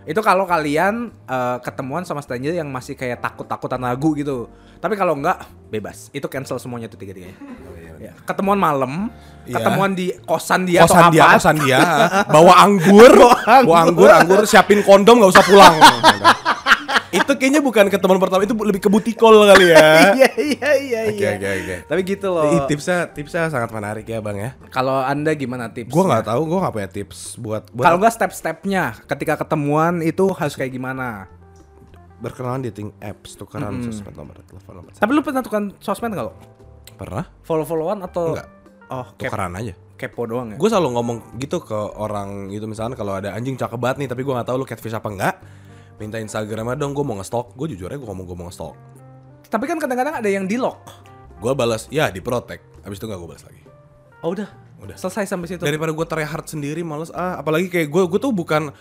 Itu kalau kalian eh, ketemuan sama stranger yang masih kayak takut-takutan ragu gitu. Tapi kalau enggak, bebas. Itu cancel semuanya tuh tiga-tiganya. Ya, Ketemuan malam, Iya. ketemuan di kosan dia kosan atau dia, apa. kosan dia, <laughs> bawa anggur, bawa anggur, anggur, siapin kondom nggak usah pulang. <laughs> itu kayaknya bukan ketemuan pertama, itu lebih ke butikol kali ya. <laughs> Iya, iya, iya, Oke, iya. oke, oke. Tapi gitu loh. Ih, tipsnya, tipsnya sangat menarik ya bang ya. Kalau Anda gimana tips? Gue nggak tahu, gue nggak punya tips buat, buat Kalau enggak step-stepnya ketika ketemuan itu harus kayak gimana? berkenalan dating apps, tukeran sosmed nomor telepon nomor. Tapi lu pernah tukar sosmed enggak lo? Pernah? Follow-followan atau Enggak. Oh, kep- Tukeran aja. kepo doang ya? Gue selalu ngomong gitu ke orang gitu misalnya kalau ada anjing cakep banget nih tapi gue nggak tahu lu catfish apa enggak minta Instagramnya dong gue mau nge-stalk gue jujur aja gue ngomong gue mau nge-stalk Tapi kan kadang-kadang ada yang di lock. gue balas ya di protect abis itu nggak gue balas lagi Oh udah. Udah. Selesai sampai situ. daripada gue try hard sendiri males ah apalagi kayak gue gue tuh bukan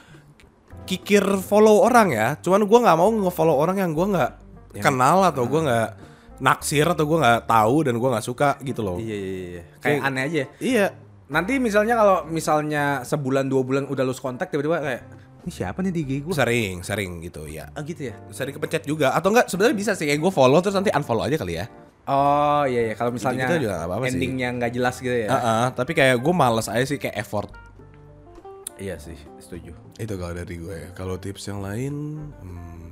kikir follow orang ya. Cuman gua nggak mau nge-follow orang yang gua nggak kenal atau gua nggak naksir atau gua nggak tahu dan gua nggak suka gitu loh. Iya iya iya. Kayak Kayak- aneh aja. Iya. Nanti misalnya kalau misalnya sebulan dua bulan udah lose kontak tiba-tiba kayak ini siapa nih di IG gue? Sering, sering gitu ya. Oh gitu ya. Sering kepencet juga atau enggak sebenarnya bisa sih kayak gue follow terus nanti unfollow aja kali ya. Oh iya iya kalau misalnya Gitu-gitu juga apa-apa sih. endingnya nggak jelas gitu ya. Heeh, tapi kayak gue males aja sih kayak effort. Iya sih, setuju. Itu kalau dari gue. Kalau tips yang lain, hmm,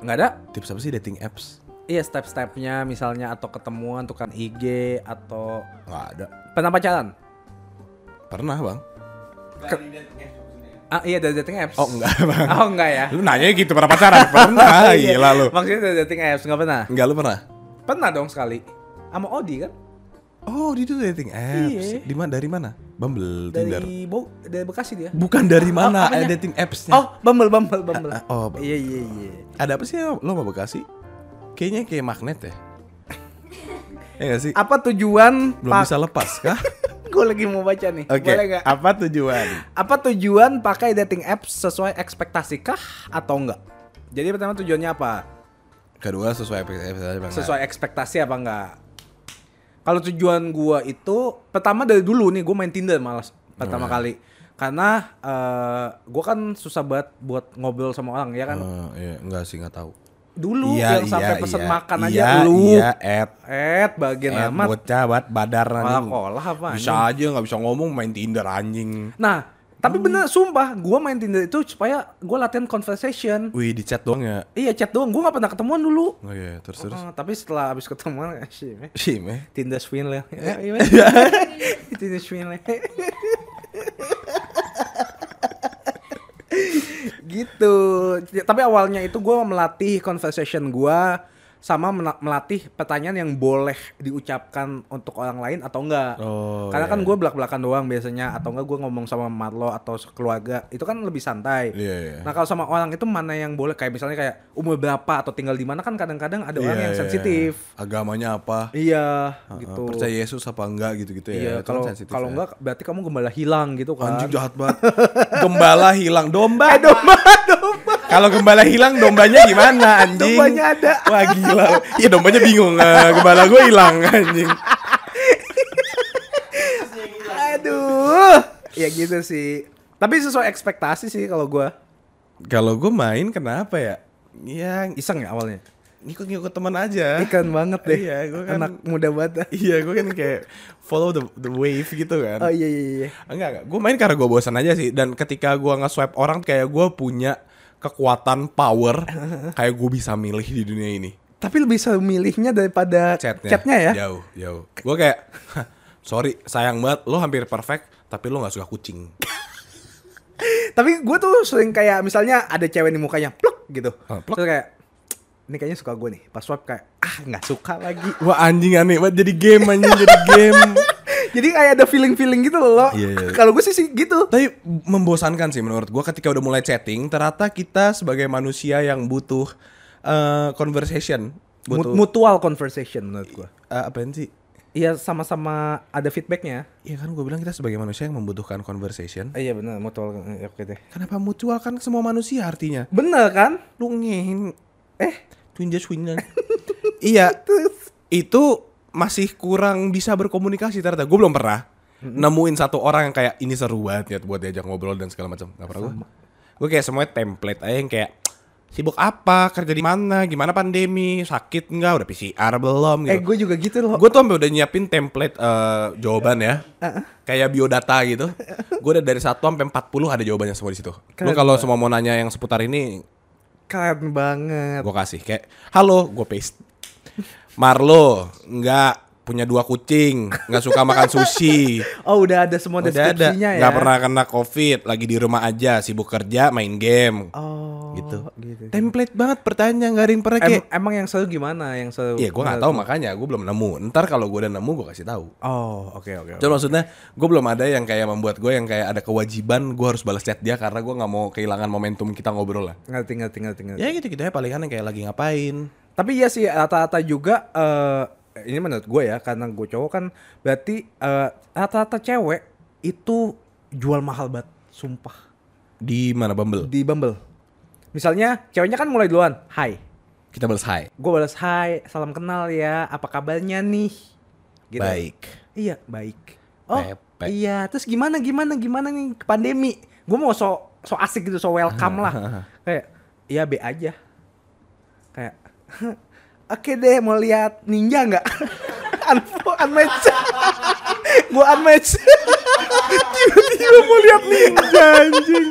Nggak ada? tips apa sih dating apps? Iya step-stepnya misalnya atau ketemuan tukang IG atau Nggak ada. pernah pacaran? Pernah bang? Dari dating apps maksudnya. Ah iya dari dating apps. Oh enggak bang. <laughs> Oh enggak ya. Lu nanya gitu pernah pacaran? <laughs> Pernah, Iya. gila lu. Maksudnya dari dating apps nggak pernah? Enggak lu pernah? Pernah dong sekali. Sama Odi kan? Oh, di itu dating apps. Iya. Di mana dari mana? Bumble, Tinder. Dari Bo dari Bekasi dia. Bukan dari mana? apanya? ada dating appsnya. Oh, Bumble Bumble Bumble. Ah, oh, Iya iya iya. Ada apa sih lo mau Bekasi? Kayaknya kayak magnet ya. ya gak sih? Apa tujuan Belum bisa lepas <laughs> kah? Gue lagi mau baca nih. Oke. Boleh nggak? Apa tujuan? Apa tujuan pakai dating apps sesuai ekspektasi kah atau enggak? Jadi pertama tujuannya apa? Kedua sesuai ekspektasi apa enggak? Sesuai ekspektasi apa enggak? Kalau tujuan gua itu pertama dari dulu nih gue main Tinder malas pertama Oh, iya. kali. Karena eh gua kan susah banget buat ngobrol sama orang ya kan. Oh, iya, enggak sih, enggak tahu. Dulu Iya, yang sampai iya, pesen iya. makan aja Iya, lu. Iya, Ed. Eh, bagian Ed, amat. bocah banget badar anjing. Kolah apa Bisa aja nggak bisa ngomong main Tinder anjing. Nah, tapi Hmm. bener sumpah, gua main Tinder itu supaya gua latihan conversation. Wih, di chat doang ya. Iya chat doang, gua gak pernah ketemuan dulu. Oh iya, terus terus. Oh, tapi setelah abis ketemuan, eh, sih, meh. Sih, meh. Tinder swindler. Iya, meh. <laughs> Tinder swindler. <laughs> gitu. Tapi awalnya itu gua melatih conversation gua sama melatih pertanyaan yang boleh diucapkan untuk orang lain atau enggak. Oh, Karena iya. kan gue belak-belakan doang biasanya atau enggak gue ngomong sama Marlo atau keluarga itu kan lebih santai. Iya, iya. Nah kalau sama orang itu mana yang boleh kayak misalnya kayak umur berapa atau tinggal di mana kan kadang-kadang ada orang Iya, yang iya. sensitif. Agamanya apa? Iya Uh, gitu. Percaya Yesus apa enggak gitu-gitu ya. Iya kan kalau kalau ya. enggak berarti kamu gembala hilang gitu kan. Anjing jahat banget. Gembala hilang domba. <laughs> Eh, domba domba. Kalau gembala hilang dombanya gimana anjing? Dombanya ada. Wah gila. Iya dombanya bingung. Eh, gembala gue hilang anjing. Aduh. Ya gitu sih. Tapi sesuai ekspektasi sih kalau gua. Kalau gue main kenapa ya? Ya Iseng ya awalnya. ngikut-ngikut teman aja. Ikan banget deh. Iya, gua kan- anak muda banget. Iya, gue kan kayak follow the the wave gitu kan. Oh iya iya iya. Enggak, enggak. Gue main karena gue bosan aja sih. Dan ketika gue nge-swipe orang kayak gue punya kekuatan power <laughs> kayak gue bisa milih di dunia ini. Tapi lebih bisa milihnya daripada Chatnya, ya. Jauh, jauh. Gue kayak, "Hah, <laughs> sorry, sayang banget. Lo hampir perfect, tapi lo nggak suka kucing. <laughs> Tapi gue tuh sering kayak misalnya ada cewek di mukanya pluk gitu. Ah, pluk. Terus kayak ini kayaknya suka gue nih. Pas swipe kayak ah nggak suka lagi. Wah anjing aneh banget jadi game anjing jadi game. Jadi kayak ada feeling-feeling gitu loh. Iya, iya. Kalau gue sih sih gitu. Tapi membosankan sih menurut gue ketika udah mulai chatting, ternyata kita sebagai manusia yang butuh eh, conversation, butuh Mutual conversation menurut gue. eh, apaan sih? Iya sama-sama ada feedbacknya. Iya kan gue bilang kita sebagai manusia yang membutuhkan conversation. Eh, iya benar mutual eh, oke deh. Kenapa mutual kan semua manusia artinya? Bener kan? Lu ngehin Eh twin just twin <laughs> Iya, <laughs> itu masih kurang bisa berkomunikasi ternyata. Gue belum pernah nemuin satu orang yang kayak ini seru banget ya buat diajak ngobrol dan segala macam. Gak pernah gue. Gue kayak semuanya template aja yang kayak sibuk apa, kerja di mana, gimana pandemi, sakit nggak, udah PCR belum eh gitu. gue juga gitu loh. Gue tuh sampai udah nyiapin template eh, jawaban ya, kayak biodata gitu. <laughs> Gue udah dari 1 sampai 40 ada jawabannya semua di situ. Lu Keren kalau semua mau nanya yang seputar ini, Keren banget. gue kasih kayak halo gue paste Marlo nggak punya dua kucing nggak suka makan sushi <laughs> Oh udah ada semua udah ada deskripsinya ya. nggak pernah kena covid lagi di rumah aja sibuk kerja main game Oh gitu. gitu. template banget pertanyaan nggak ada yang pernah Em- kayak emang yang seru gimana? Yang seru? Iya, gue nggak tahu makanya gue belum nemu. Ntar kalau gue udah nemu gue kasih tahu. Oh oke oke. oke. Cuma maksudnya gue belum ada yang kayak membuat gue yang kayak ada kewajiban gue harus balas chat dia karena gue nggak mau kehilangan momentum kita ngobrol lah. Ngerti ngerti ngerti ngerti. Ya gitu gitu ya palingan yang kayak lagi ngapain. Tapi iya sih rata-rata juga eh ini menurut gue ya karena gue cowok kan berarti eh, rata-rata cewek itu jual mahal banget, sumpah. Di mana Bumble? di Bumble. Misalnya ceweknya kan mulai duluan, "Hai." Kita balas hai. Gue balas, "Hai, salam kenal ya. Apa kabarnya nih?" Gitu. Baik. Iya, baik. Oh, Pepe. iya. Terus gimana gimana gimana nih pandemi? Gue mau so so asik gitu, so welcome lah. <laughs> Kayak iya be aja. Kayak <laughs> Oke deh, mau lihat ninja nggak? <laughs> Unfollow, unmatch. <laughs> gue unmatch. Tiba-tiba mau lihat ninja anjing.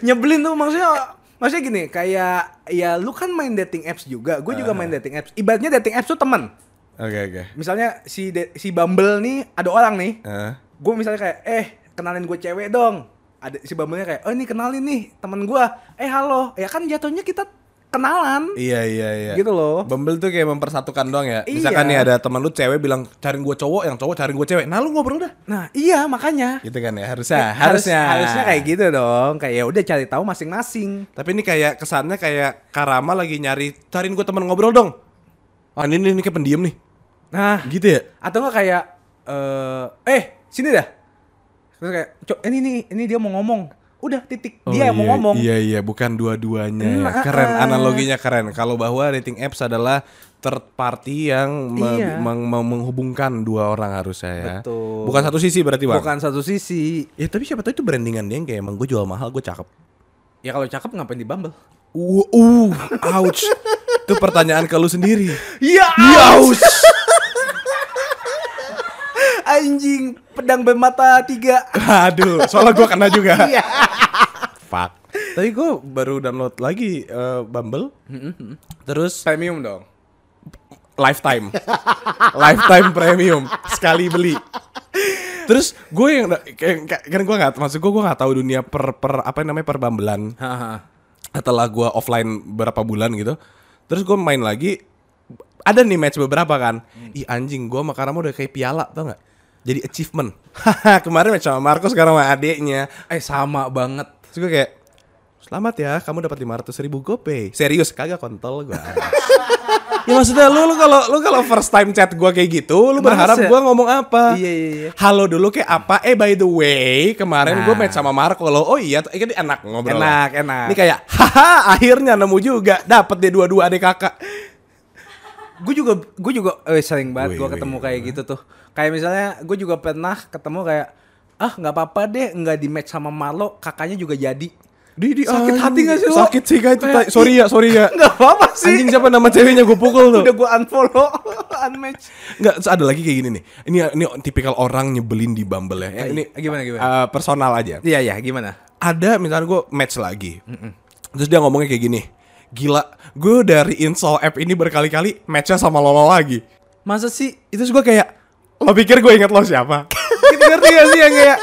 Nyebelin tuh maksudnya maksudnya gini, kayak ya lu kan main dating apps juga, gue juga main dating apps. Ibaratnya dating apps tuh teman. Oke oke. Misalnya si de- si Bumble nih ada orang nih, Eh, gue misalnya kayak eh kenalin gue cewek dong ada si bambelnya kayak oh ini kenalin nih temen gue eh halo ya kan jatuhnya kita kenalan Iya iya iya. Gitu loh. Bumble tuh kayak mempersatukan doang ya. Iya. Misalkan nih ada teman lu cewek bilang cariin gue cowok, yang cowok cariin gue cewek. Nah lu ngobrol dah. nah iya makanya Gitu kan ya harusnya. Harus- harusnya. harusnya kayak gitu dong kayak ya udah cari tahu masing-masing Tapi ini kayak kesannya kayak Karama lagi nyari cariin gue teman ngobrol dong. Ah ini ini, ini kayak pendiam nih. nah Gitu ya. atau enggak kayak eh eh sini dah terus kayak cok ini nih ini dia mau ngomong udah titik dia yang mau iya, ngomong Iya iya bukan dua-duanya ya. Nah, Keren ah. analoginya keren. Kalau bahwa dating apps adalah third party yang Iya. meng- meng- menghubungkan dua orang harusnya ya. Betul. Bukan satu sisi berarti bang. bukan satu sisi Ya tapi siapa tahu itu brandingan dia yang kayak emang gue jual mahal gue cakep. ya kalau cakep ngapain di Bumble Uh, uh ouch. itu pertanyaan ke lu sendiri. Iya, Ouch. anjing pedang bermata tiga. Aduh, soalnya gue kena juga. Fuck. Tapi gue baru download lagi eh, Bumble. Terus Premium dong. lifetime, <laughs> lifetime premium sekali beli. Terus gue yang kan gue nggak maksud gue gue nggak tahu dunia per per apa namanya per Bumblean. Setelah gue offline berapa bulan gitu. Terus gue main lagi ada nih match beberapa kan. Ih anjing gue sama Karama udah kayak piala tau nggak? Jadi achievement. <laughs> Kemarin match sama Marco sekarang sama adeknya. Eh sama banget. Terus gue kayak Selamat ya, kamu dapat 500 ribu GoPay. Serius, kagak kontol gue. <laughs> ya maksudnya lu lu kalau lu kalau first time chat gue kayak gitu, lu Masa? berharap gue ngomong apa? Iya, iya, iya. Halo dulu kayak apa? Eh by the way, kemarin gue Nah. match sama Marco lo. Oh iya, dia enak ngobrol. Enak, enak. Ini kayak, haha, akhirnya nemu juga, dapet dia dua-dua adik kakak. Gue juga gue juga eh, sering banget gue ketemu kayak gitu tuh. Kayak misalnya gue juga pernah ketemu kayak ah nggak apa-apa deh nggak di match sama Marlo kakaknya juga jadi. Di, di, Sakit hati gak sih lo? Sakit sih guys, itu Kayak, sorry ya, sorry ya. <laughs> Nggak apa-apa sih. Anjing siapa nama ceweknya gue pukul tuh. Udah gue unfollow, <laughs> unmatch. Enggak, ada lagi kayak gini nih. Ini ini tipikal orang nyebelin di Bumble ya. Eh, ini gimana, gimana? eh, personal aja. Iya iya gimana? Ada misalnya gue match lagi. Terus dia ngomongnya kayak gini. Gila, gue dari install app ini berkali-kali matchnya sama Lolo lagi. Masa sih? Itu gue kayak, lo pikir gue inget lo siapa? <laughs> ngerti gak sih yang kayak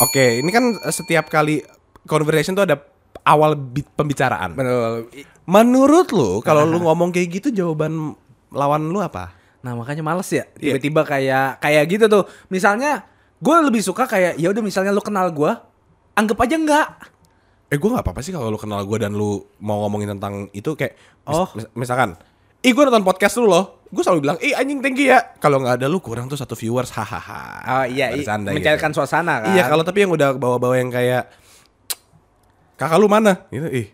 Oke, ini kan setiap kali conversation tuh ada awal bi- pembicaraan. Betul. Menurut lu kalau lu <laughs> ngomong kayak gitu jawaban lawan lu apa? Nah makanya males ya Iya. tiba-tiba kayak kayak gitu tuh. Misalnya gue lebih suka kayak ya udah misalnya lu kenal gue, anggap aja enggak. Eh gue gak apa-apa sih kalau lu kenal gue dan lu mau ngomongin tentang itu kayak mis- Oh. mis- misalkan Ih gue nonton podcast lu loh Gue selalu bilang Ih anjing thank you ya Kalau gak ada lu kurang tuh satu viewers Hahaha Oh iya, Bercanda mencairkan gitu. suasana kan. Iya kalau tapi yang udah bawa-bawa yang kayak Kakak lu mana? Gitu ih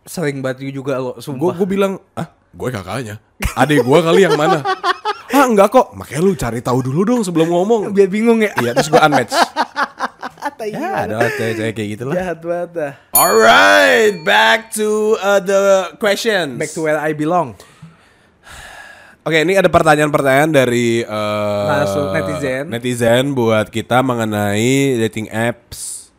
sering banget juga lo sumpah. gue bilang Ah gue kakaknya Adik gue kali yang mana <laughs> Ah enggak kok Makanya lu cari tahu dulu dong sebelum ngomong Biar bingung ya. Iya terus gue unmatch <laughs> Ya ada cewek-cewek kayak gitu lah Jahat banget. Alright back to uh, the questions Back to where I belong. Oke, ini ada pertanyaan-pertanyaan dari eh, Langsung netizen. netizen buat kita mengenai dating apps.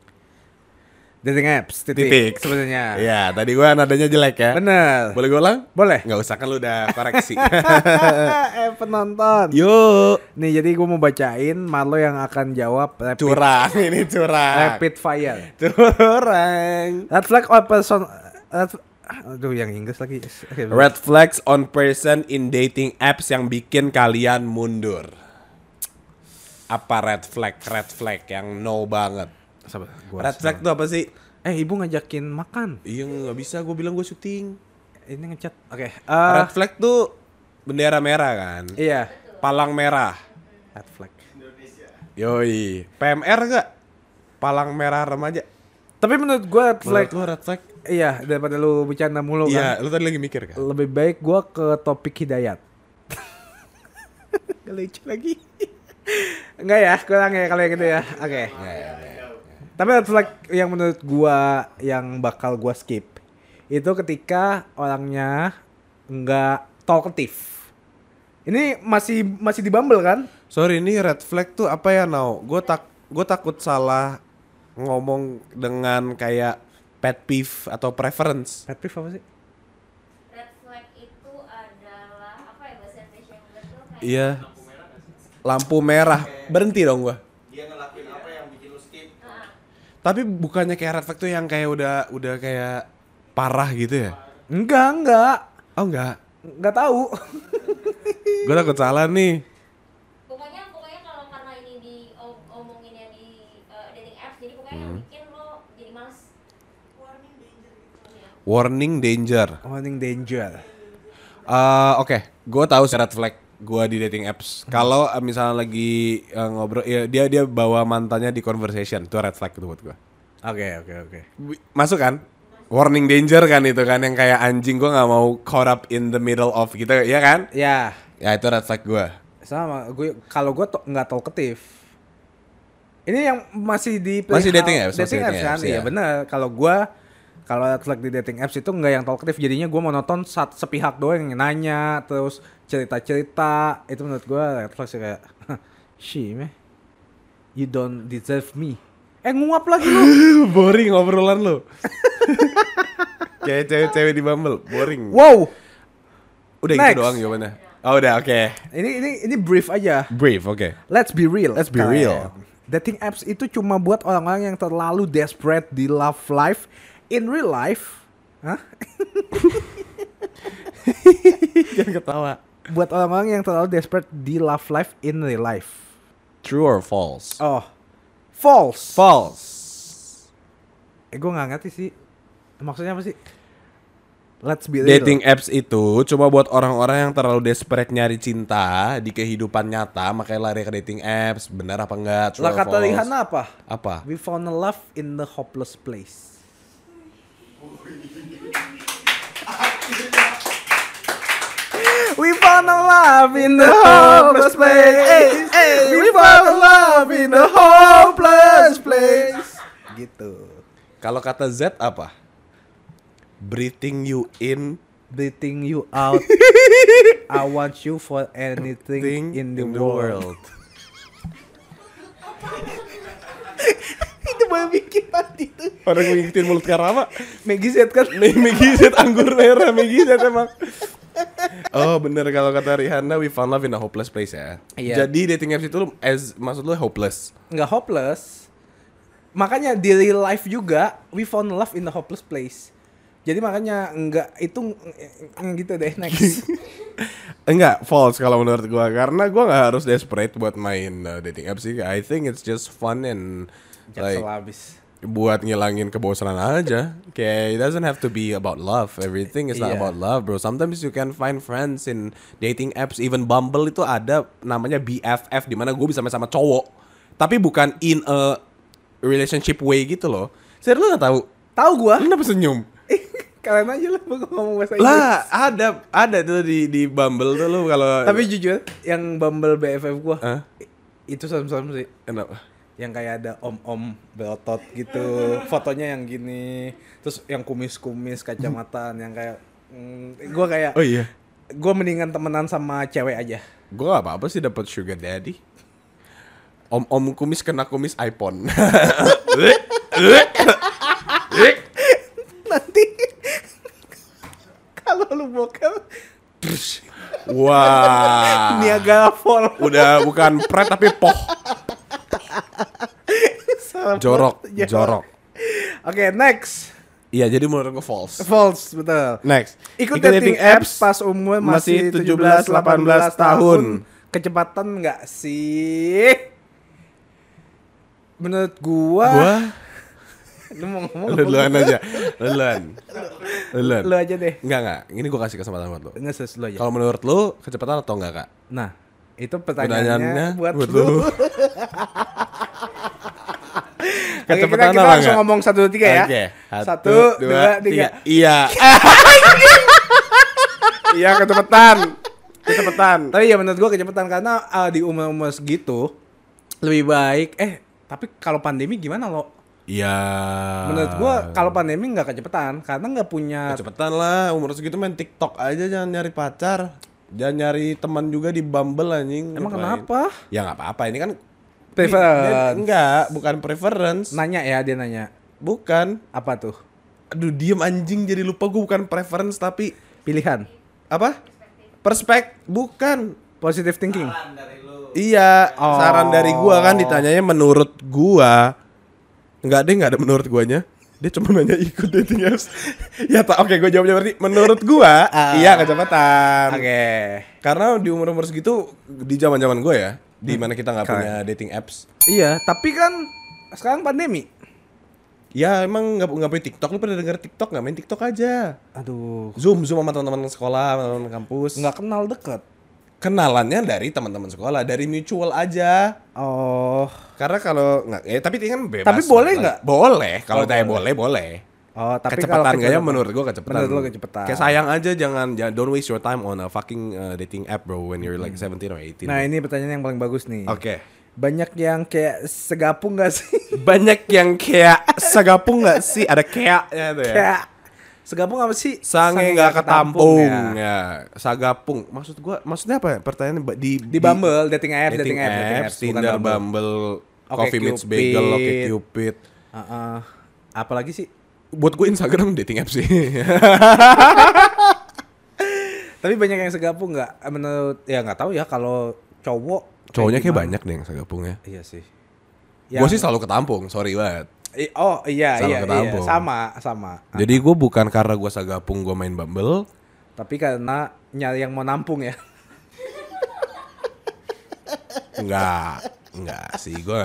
Dating apps titik, Titik. sebenarnya. Iya, tadi gua nadanya jelek ya. Bener. Boleh gue ulang? Boleh. Nggak usah kan lu udah <laughs> koreksi. <laughs> eh penonton. Yuk. Nih jadi gue mau bacain Marlo yang akan jawab rapid, Curang, ini curang. rapid fire. Curang. Red flag or person aduh yang Inggris lagi. Oke, Red flags on person in dating apps yang bikin kalian mundur. Apa red flag? Red flag yang no banget. Sabar, gua Red flag tuh apa sih? Eh ibu ngajakin makan. Iya nggak bisa, gue bilang gue syuting. Ini ngechat. Oke. eh, Red flag tuh bendera merah kan? iya. Palang merah. Red flag. Yoi. PMR gak? Palang merah remaja. Tapi menurut gue red flag Menurut red flag? Iya daripada lu bercanda mulu Iya, kan. lu tadi lagi mikir kan? Lebih baik gue ke topik hidayat. Gak lucu lagi. Enggak ya, kurang ya kalau yang gitu ya. Oke. Tapi red flag yang menurut gua yang bakal gua skip itu ketika orangnya nggak talkative. Ini masih masih di Bumble kan? Sorry, ini red flag tuh apa ya, Nau? Gue tak gue takut salah ngomong dengan kayak pet peeve atau preference. Pet peeve apa sih? red flag itu adalah apa ya bahasa Indonesia yang benar tuh kayak Iya. Lampu merah. Berhenti dong gua. Dia ngelakuin apa yang bikin lu skip? Ah, Tapi bukannya kayak red flag tuh yang kayak udah udah kayak parah gitu ya? Enggak, enggak. Oh enggak. Enggak tahu. Gue takut salah nih. pokoknya pokoknya kalau karena ini di om- omonginnya di uh, dating apps jadi pokoknya Hmm. yang bikin lo jadi males warning danger gitu ya Warning danger. Warning danger. Eh, Oke, gue tahu red flag gue di dating apps. Kalau eh, misalnya lagi eh, ngobrol, ya, dia dia bawa mantannya di conversation, itu red flag itu buat gue. Oke, oke, oke. Masuk kan? Warning danger kan itu kan yang kayak anjing gue nggak mau caught up in the middle of gitu, ya kan? Ya, Ya itu red flag gue. sama gue kalau gue nggak talkative. Ini yang masih di Masih dating apps, dating apps kan? Iya iya. benar. Kalau gue kalau flag di dating apps itu nggak yang talkative jadinya gue monoton saat sepihak doang yang nanya terus cerita-cerita itu menurut gue red flag sih kayak she meh you don't deserve me eh nguap lagi lu <laughs> boring obrolan lu. <laughs> kayak cewek-cewek di Bumble, boring. wow Udah Next. gitu doang jawabannya. Oh udah oke. ini ini ini brief aja Brief, oke. Let's be real. Let's be real. Dating apps itu cuma buat orang-orang yang terlalu desperate di love life. In real life, Hah? <laughs> Jangan ketawa. buat orang-orang yang terlalu desperate di love life in real life. True or false? Oh, false. False. Eh, gue nggak ngerti sih. Maksudnya apa sih? Let's be real. Dating apps itu cuma buat orang-orang yang terlalu desperate nyari cinta di kehidupan nyata, makanya lari ke dating apps. Benar apa enggak? True Lah or kata? Rihanna apa? Apa? We found a love in the hopeless place. We found a love in the hopeless place. Hey, hey, we found a love in the hopeless place. Gitu. Kalau kata Z apa? Breathing you in Breathing you out. <laughs> I want you for anything thing in the, world. world. <laughs> itu baru bikinan itu. Orang ngikutin mulut karama. Maggie Z kan. Maggie Z anggur merah Maggie Z emang. Oh bener kalau kata Rihanna we found love in a hopeless place ya. Iya. Jadi dating apps itu as maksud lu hopeless. nggak hopeless. Makanya di real life juga we found love in the hopeless place. Jadi makanya nggak itu gitu deh next. <laughs> Enggak, false kalau menurut gua karena gua nggak harus desperate buat main uh, dating apps sih. I think it's just fun and like Jaksel habis. Buat ngilangin kebosanan aja. Kayak it doesn't have to be about love. Everything is not Iya. about love, bro. Sometimes you can find friends in dating apps. Even Bumble itu ada namanya BFF di mana gue bisa main sama cowok. Tapi bukan in a relationship way gitu loh. Serius lu gak tahu? Tahu gua. Lu kenapa senyum? <laughs> Kalian aja lah ngomong bahasa Inggris. Lah, ada ada tuh di di Bumble tuh lu kalau Tapi jujur, yang Bumble BFF gua Hah? itu serem-serem sih. Kenapa? Yang kayak ada om-om berotot gitu, <laughs> fotonya yang gini, terus yang kumis-kumis kacamataan yang kayak mm, gua kayak Oh iya. gua mendingan temenan sama cewek aja. Gue gak apa-apa sih dapat sugar daddy. Om-om kumis kena kumis iPhone. <laughs> Nanti <laughs> kalau lu bokep Wah. Niagara Fall Udah bukan pret tapi poh. <laughs> Salah Jorok, banget. jorok. Oke, next. Iya, jadi menurut gue false. False, betul. Next. Ikut dating, apps pas umur masih 17 18 tahun. Kecepatan enggak sih? Menurut gua, Gua <laughs> lu mau ngomong lu duluan aja. Lu duluan. Lu <laughs> duluan. Lu aja deh. Enggak enggak, ini gue kasih kesempatan buat lu. Enggak lu aja. Kalau menurut lu kecepatan atau enggak, Kak? Nah, itu Pertanyaannya pertanyaannya buat, buat lu. <laughs> Oke, kita, kita langsung ngomong satu dua tiga ya. Oke. Satu, dua, tiga. Iya. <laughs> Iya kecepatan. Kecepatan. Tapi ya menurut gua kecepatan karena uh, di umur-umur segitu lebih baik. Eh, tapi kalau pandemi gimana lo? Iya. Menurut gua kalau pandemi nggak kecepatan karena nggak punya Kecepatan lah, umur segitu main TikTok aja jangan nyari pacar. Jangan nyari teman juga di Bumble anjing. Emang Ngapain? kenapa? Ya nggak apa-apa, ini kan Preference. Dia- Enggak, bukan preference. Nanya ya dia nanya. Bukan. Apa tuh? Aduh, diem anjing jadi lupa gue bukan preference tapi Pilihan. apa? Perspek bukan. Positive thinking. Saran dari lu. Iya, Oh. saran dari gua kan ditanyanya menurut gua. Enggak deh, enggak ada menurut guanya. Dia cuma nanya ikut dating apps. <laughs> ya tak oke gue jawabnya berarti menurut gua Ah. iya kecepatan. Oke. Karena di umur-umur segitu di zaman-zaman gue ya, di mana kita nggak punya dating apps. Iya, tapi kan sekarang pandemi. Ya emang nggak nggak punya TikTok, lu pada denger TikTok nggak main TikTok aja. Aduh, Zoom zoom sama teman-teman sekolah, teman-teman kampus. nggak kenal deket. Kenalannya dari teman-teman sekolah, dari mutual aja. Oh, Karena kalau nggak, ya tapi ini kan bebas. Tapi boleh nggak? Boleh, kalau Oh, tanya boleh. boleh oh, tapi kecepatan kayaknya kecepatan- menurut gua kecepatan. Menurut lo kecepatan. Kayak sayang aja jangan jangan don't waste your time on a fucking uh, dating app bro when you're like 17 or 18. Nah ini pertanyaan yang paling bagus nih. Oke. Banyak yang kayak segapung gak sih? Banyak yang kayak sagapung nggak sih? Ada tuh ya. kayak segapung apa sih? Sange nggak nggak ketampung ya. ya. Sagapung. Maksud gua maksudnya apa ya? Pertanyaannya ba- di Di Bumble, dating apps, dating, dating apps, dating apps, Tinder, Bumble. Bumble, Oke, Coffee Meets Cupid. Bagel, Oke Cupid. Heeh. Apalagi sih? Buat gue Instagram <laughs> dating apps sih. Tapi banyak yang segapung nggak? Menurut ya nggak tahu ya kalau cowok. Cowoknya kayak banyak deh yang sagapung ya. Iya sih. Gue sih selalu ketampung, sorry banget. I- oh iya Selalu iya, iya sama sama. Jadi gue bukan karena gue sagapung gue main Bumble, Tapi karena nyari yang mau nampung ya. enggak, enggak sih gue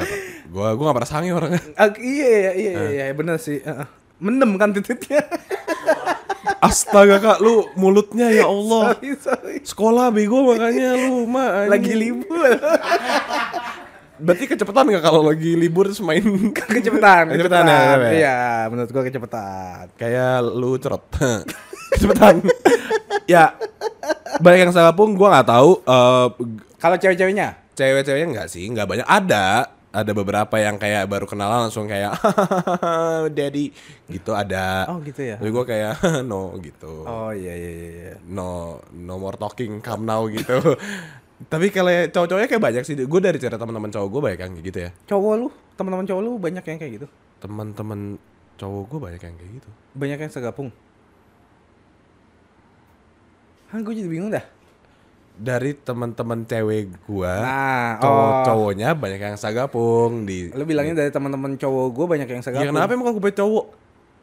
gue gue gak pernah sange orangnya. Ah, iya iya iya iya, iya bener sih. Heeh. Mendem kan titiknya. Astaga kak, lu mulutnya ya Allah. sorry sorry. Sekolah bego makanya lu mah Lagi libur. Berarti kecepatan gak kalau lagi libur terus main <laughs> <laughs> kecepatan, Kecepatan ya, ya. Iya, menurut gua kecepatan. kayak lu cerot. <laughs> kecepatan. ya banyak yang sagapung gue nggak tahu. eh, Kalau cewek-ceweknya? cewek-ceweknya nggak sih, nggak banyak. Ada, ada beberapa yang kayak baru kenalan langsung kayak daddy gitu ada. Oh, gitu ya? Tapi gue kayak no gitu. Oh iya iya iya. iya. No no more talking, come now gitu. Tapi kalau cowok-cowoknya kayak banyak sih. Gue dari cerita teman-teman cowok gue banyak yang kayak gitu ya. Cowok lu, teman-teman cowok lu banyak yang kayak gitu. Teman-teman cowok gue banyak yang kayak gitu. Banyak yang segapung. Hah, gue jadi bingung dah. Dari teman-teman cewek gue, Nah, cowok-cowoknya banyak yang sagapung di. Lu bilangnya dari teman-teman cowok gue banyak yang Ya segapung. kenapa emang gue cowok?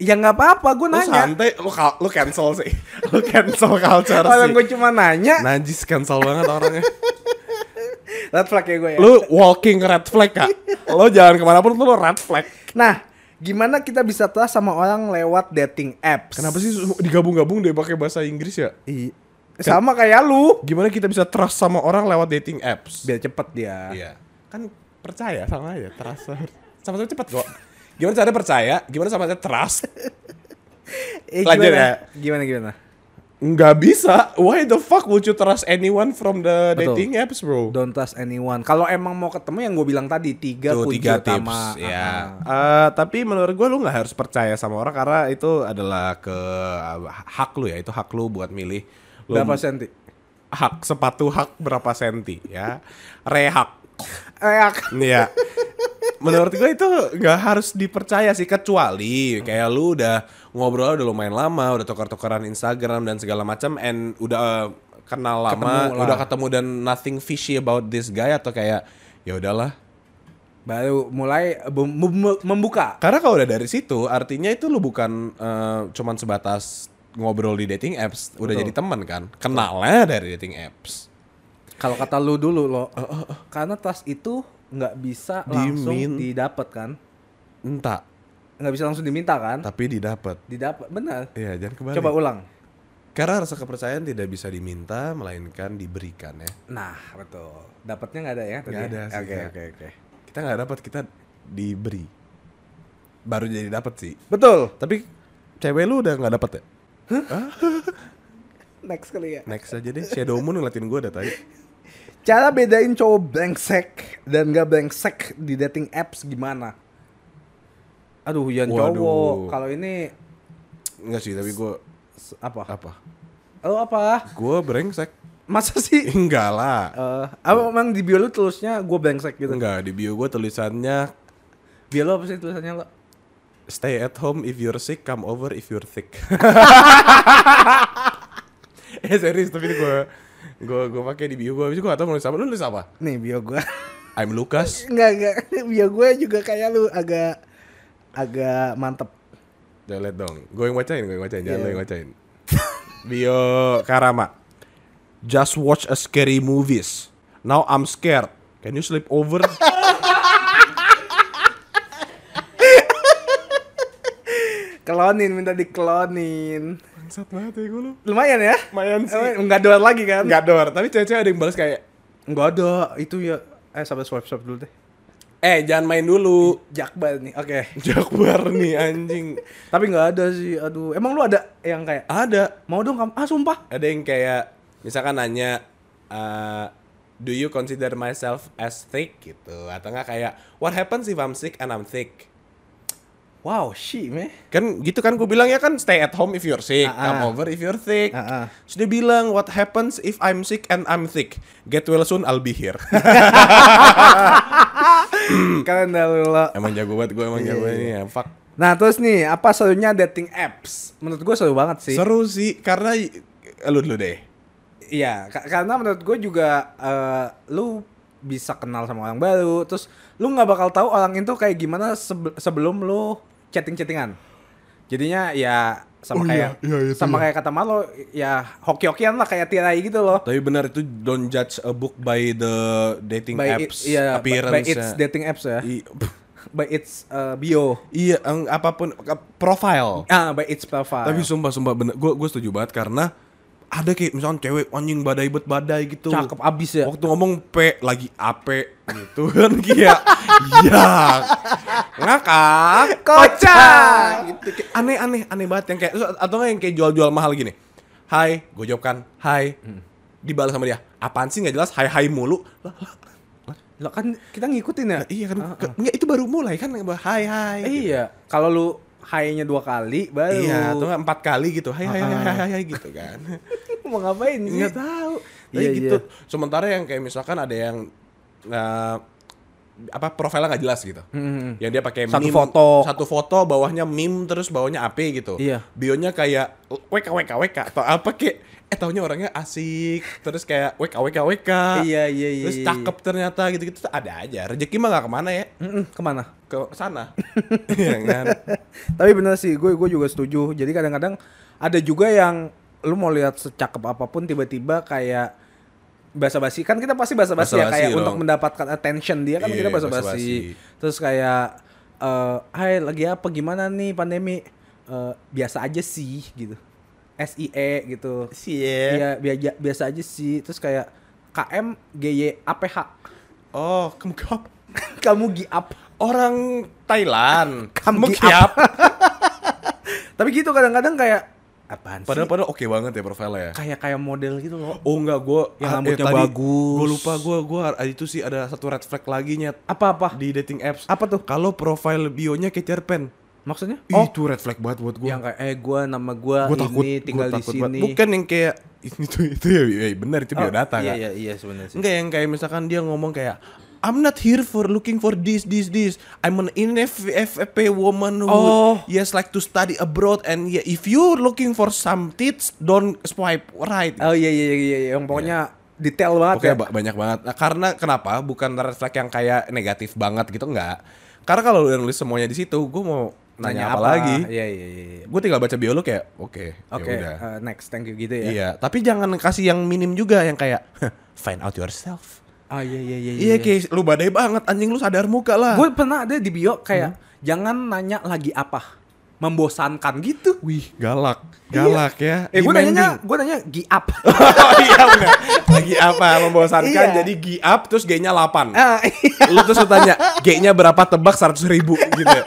Ya nggak apa-apa, gue Lu nanya. santai, lu, lu cancel sih. <laughs> lu cancel culture Kalau sih. gue cuma nanya, Najis cancel banget orangnya. <laughs> red flag ya gue ya. lu walking red flag kak. Lu jangan ke mana pun lu red flag. Nah, gimana kita bisa trust sama orang lewat dating apps? Kenapa sih digabung-gabung deh pakai bahasa Inggris ya? I- sama kayak lu. Gimana kita bisa trust sama orang lewat dating apps? Biar cepet dia. Iya. Kan percaya sama aja, trust. Sama-sama cepet kok. Gimana cara percaya? Gimana sama aja trust? <laughs> Eh, Lanjut gimana? ya. Gimana gimana? Nggak bisa. Why the fuck would you trust anyone from the Betul. dating apps, bro? Don't trust anyone. Kalau emang mau ketemu yang gue bilang tadi tiga Tuh, kunci tiga utama. tips ya. Eh, tapi menurut gue lu nggak harus percaya sama orang karena itu adalah ke hak lu ya, itu hak lu buat milih. Lu Berapa senti? hak sepatu hak berapa senti ya? Rehak. Eh, ak- Iya. <laughs> Menurut gue itu nggak harus dipercaya sih kecuali kayak lu udah ngobrol udah lumayan lama, udah tukar-tukaran Instagram dan segala macam and udah eh, kenal lama, Ketemu lah. udah ketemu dan nothing fishy about this guy atau kayak ya udahlah baru mulai membuka. Karena kalau udah dari situ, artinya itu lu bukan eh, cuman sebatas ngobrol di dating apps, udah Betul. jadi teman kan. Kenalnya dari dating apps. Kalau kata lu dulu lo, karena trust itu nggak bisa langsung Dimin- didapat kan? Entah, Nggak bisa langsung diminta kan? tapi didapat. Didapat, benar. Iya, jangan kembali. Coba ulang. Karena rasa kepercayaan tidak bisa diminta, melainkan diberikan ya. Nah, betul. Dapatnya nggak ada ya? tadi Nggak ya? ada Oke, oke, oke. Kita nggak dapat, kita diberi. baru jadi dapet sih. Betul. Tapi cewek lu udah nggak dapet ya? <laughs> Next kali ya. Next aja deh. Shadow Moon ngeliatin gue udah tadi. Cara bedain cowok brengsek dan gak brengsek di dating apps gimana? Aduh, yang Waduh. cowok. Kalau ini Enggak sih, tapi gue s- apa? apa? Oh, apa? Gue brengsek. Masa sih? <laughs> Enggak lah. Eh, apa emang di bio lu tulisnya gue brengsek gitu? Enggak, di bio gue tulisannya Bio lu apa sih tulisannya lo? Stay at home if you're sick, come over if you're thick. <laughs> eh serius, tapi gue gue gue pakai di bio gue. Habis gue gak tau mau nulis apa. Lu nulis apa? Nih bio gue. I'm Lucas. <laughs> Enggak, enggak. Bio gue juga kayak lu agak agak mantep. Jangan liat dong. Gue yang bacain, gue yang bacain. Jangan Iya. lu yang bacain. bio Karama. Just watch a scary movies. Now I'm scared. Can you sleep over? <laughs> Klonin minta diklonin. Bangsat banget ya gue lu. Lumayan ya? Lumayan sih. Enggak doar lagi kan? Enggak dor, tapi cewek-cewek ada yang balas kayak Enggak ada. Itu ya eh sabar swipe swipe dulu deh. Eh jangan main dulu Jakbar nih. Oke. <laughs> Jakbar nih anjing Tapi nggak ada sih. Aduh, emang lu ada yang kayak Ada mau dong kamu? Ah, sumpah. Ada yang kayak Misalkan nanya eh, Do you consider myself as thick gitu Atau enggak kayak What happens if I'm sick and I'm thick Wow, shit, meh. Kan gitu kan gue bilang ya kan Stay at home if you're sick Ah, ah. Come over if you're thick Ah, ah. Terus dia bilang What happens if I'm sick and I'm thick Get well soon I'll be here <laughs> Karena lo. Emang jago banget gue emang Iya, jago iya. ini ya Fuck Nah, terus nih, apa serunya dating apps? Menurut gue seru banget sih. Seru sih Karena Lu dulu deh Iya, ka- karena menurut gue juga eh, lu bisa kenal sama orang baru, terus lu nggak bakal tahu orang itu kayak gimana sebe- sebelum lu chatting-chattingan. Jadinya ya sama Oh kayak iya, iya, sama iya. kayak kata Marlo ya hoki-hokian lah kayak tirai gitu loh. Tapi benar itu don't judge a book by the dating By apps it, iya, by, appearance by its dating apps ya. I- <laughs> by its eh, bio. iya, ang- apa pun ke- profile. Ah, by its profile. Tapi sumpah sumpah bener gue gue setuju banget karena ada kayak misalnya cewek anjing badai bet badai gitu. cakep abis ya. Waktu ngomong P lagi AP gitu <laughs> kan kayak ya ngakak. Kocak! gitu. Kayak aneh aneh aneh banget. Yang kayak atau nggak yang kayak jual-jual mahal gini. Hai gue jawab kan Hai. Dibalas sama dia. Apaan sih? Nggak jelas. Hai hai mulu. Lah, lah, Lah kan kita ngikutin ya. lah, iya kan. Ke- nggak, itu baru mulai kan Hai hai. Iya, kalau lu high-nya dua kali baru. iya atau empat kali gitu Hai hai hai hai hai, hai gitu kan <laughs> mau ngapain sih? nggak tahu Iya, Tapi gitu iya. sementara yang kayak misalkan ada yang eh, apa profilnya nggak jelas gitu Hmm. yang dia pakai Satu meme- foto. satu foto bawahnya meme terus bawahnya AP gitu Iya. bionya kayak WK WK WK atau apa kayak eh taunya orangnya asik terus kayak WK WK WK Iya, iya, iya, terus iya. cakep ternyata gitu gitu ada aja rezeki mah nggak ke mana ya Mm-mm, ke mana? ke sana <laughs> Iya kan <laughs> Tapi bener sih, gue gue juga setuju. Jadi kadang-kadang ada juga yang lu mau lihat secakep apa pun tiba-tiba kayak basa-basi kan kita pasti basa-basi ya kayak dong. untuk mendapatkan attention dia kan Iya, kita basa-basi. Terus kayak eh hai lagi apa gimana nih pandemi? Eh, biasa aja sih gitu. SIE gitu. sih Iya, biasa biasa aja sih. Terus kayak KM GY APH. oh kamu kap <laughs> Kamu giap. orang Thailand Kamu kiap <laughs> Tapi gitu kadang-kadang kayak apaan sih? padahal padahal oke banget ya profilnya ya kayak kayak model gitu loh. Oh enggak, gue Yang rambutnya bagus. Gue lupa, gue gua itu sih ada satu red flag lagi nyet Apa-apa? di dating apps. Apa tuh? Kalau profile bionya kayak cerpen. Maksudnya? Oh, itu red flag banget buat gue. yang kayak eh gua nama gua Gue ini takut, tinggal gua di sini. banget. Bukan yang kayak <laughs> itu itu ya, ya benar itu Oh, biodata Iya kan. iya iya sebenarnya sih. Enggak yang kayak misalkan dia ngomong kayak I'm not here for looking for this, this, this. I'm an NFP woman who Oh. yes like to study abroad and yeah, if you're looking for some tits, don't swipe right. Oh iya iya iya iya yang pokoknya detail banget Pokoknya ya. ba- banyak banget. Nah, karena kenapa? Bukan red flag yang kayak negatif banget gitu enggak. Karena kalau udah nulis semuanya di situ, gue mau nanya, apa, lagi? Iya iya iya. iya. Gue tinggal baca bio lu kayak, oke, Oke, ya udah. eh, next thank you gitu ya. Iya, tapi jangan kasih yang minim juga yang kayak find out yourself. Ah iya iya iya. Iya, kayak lu badai banget anjing lu sadar muka lah. Gue pernah ada di bio kayak Hmm. jangan nanya lagi apa. Membosankan gitu. Wih, galak. Galak ya. Eh gue nanya gue nanya gi up. <laughs> oh iya benar. Lagi apa? Membosankan Iya. jadi gi up terus G-nya 8. ah, iya. lu terus lu tanya G-nya berapa tebak 100 ribu gitu ya.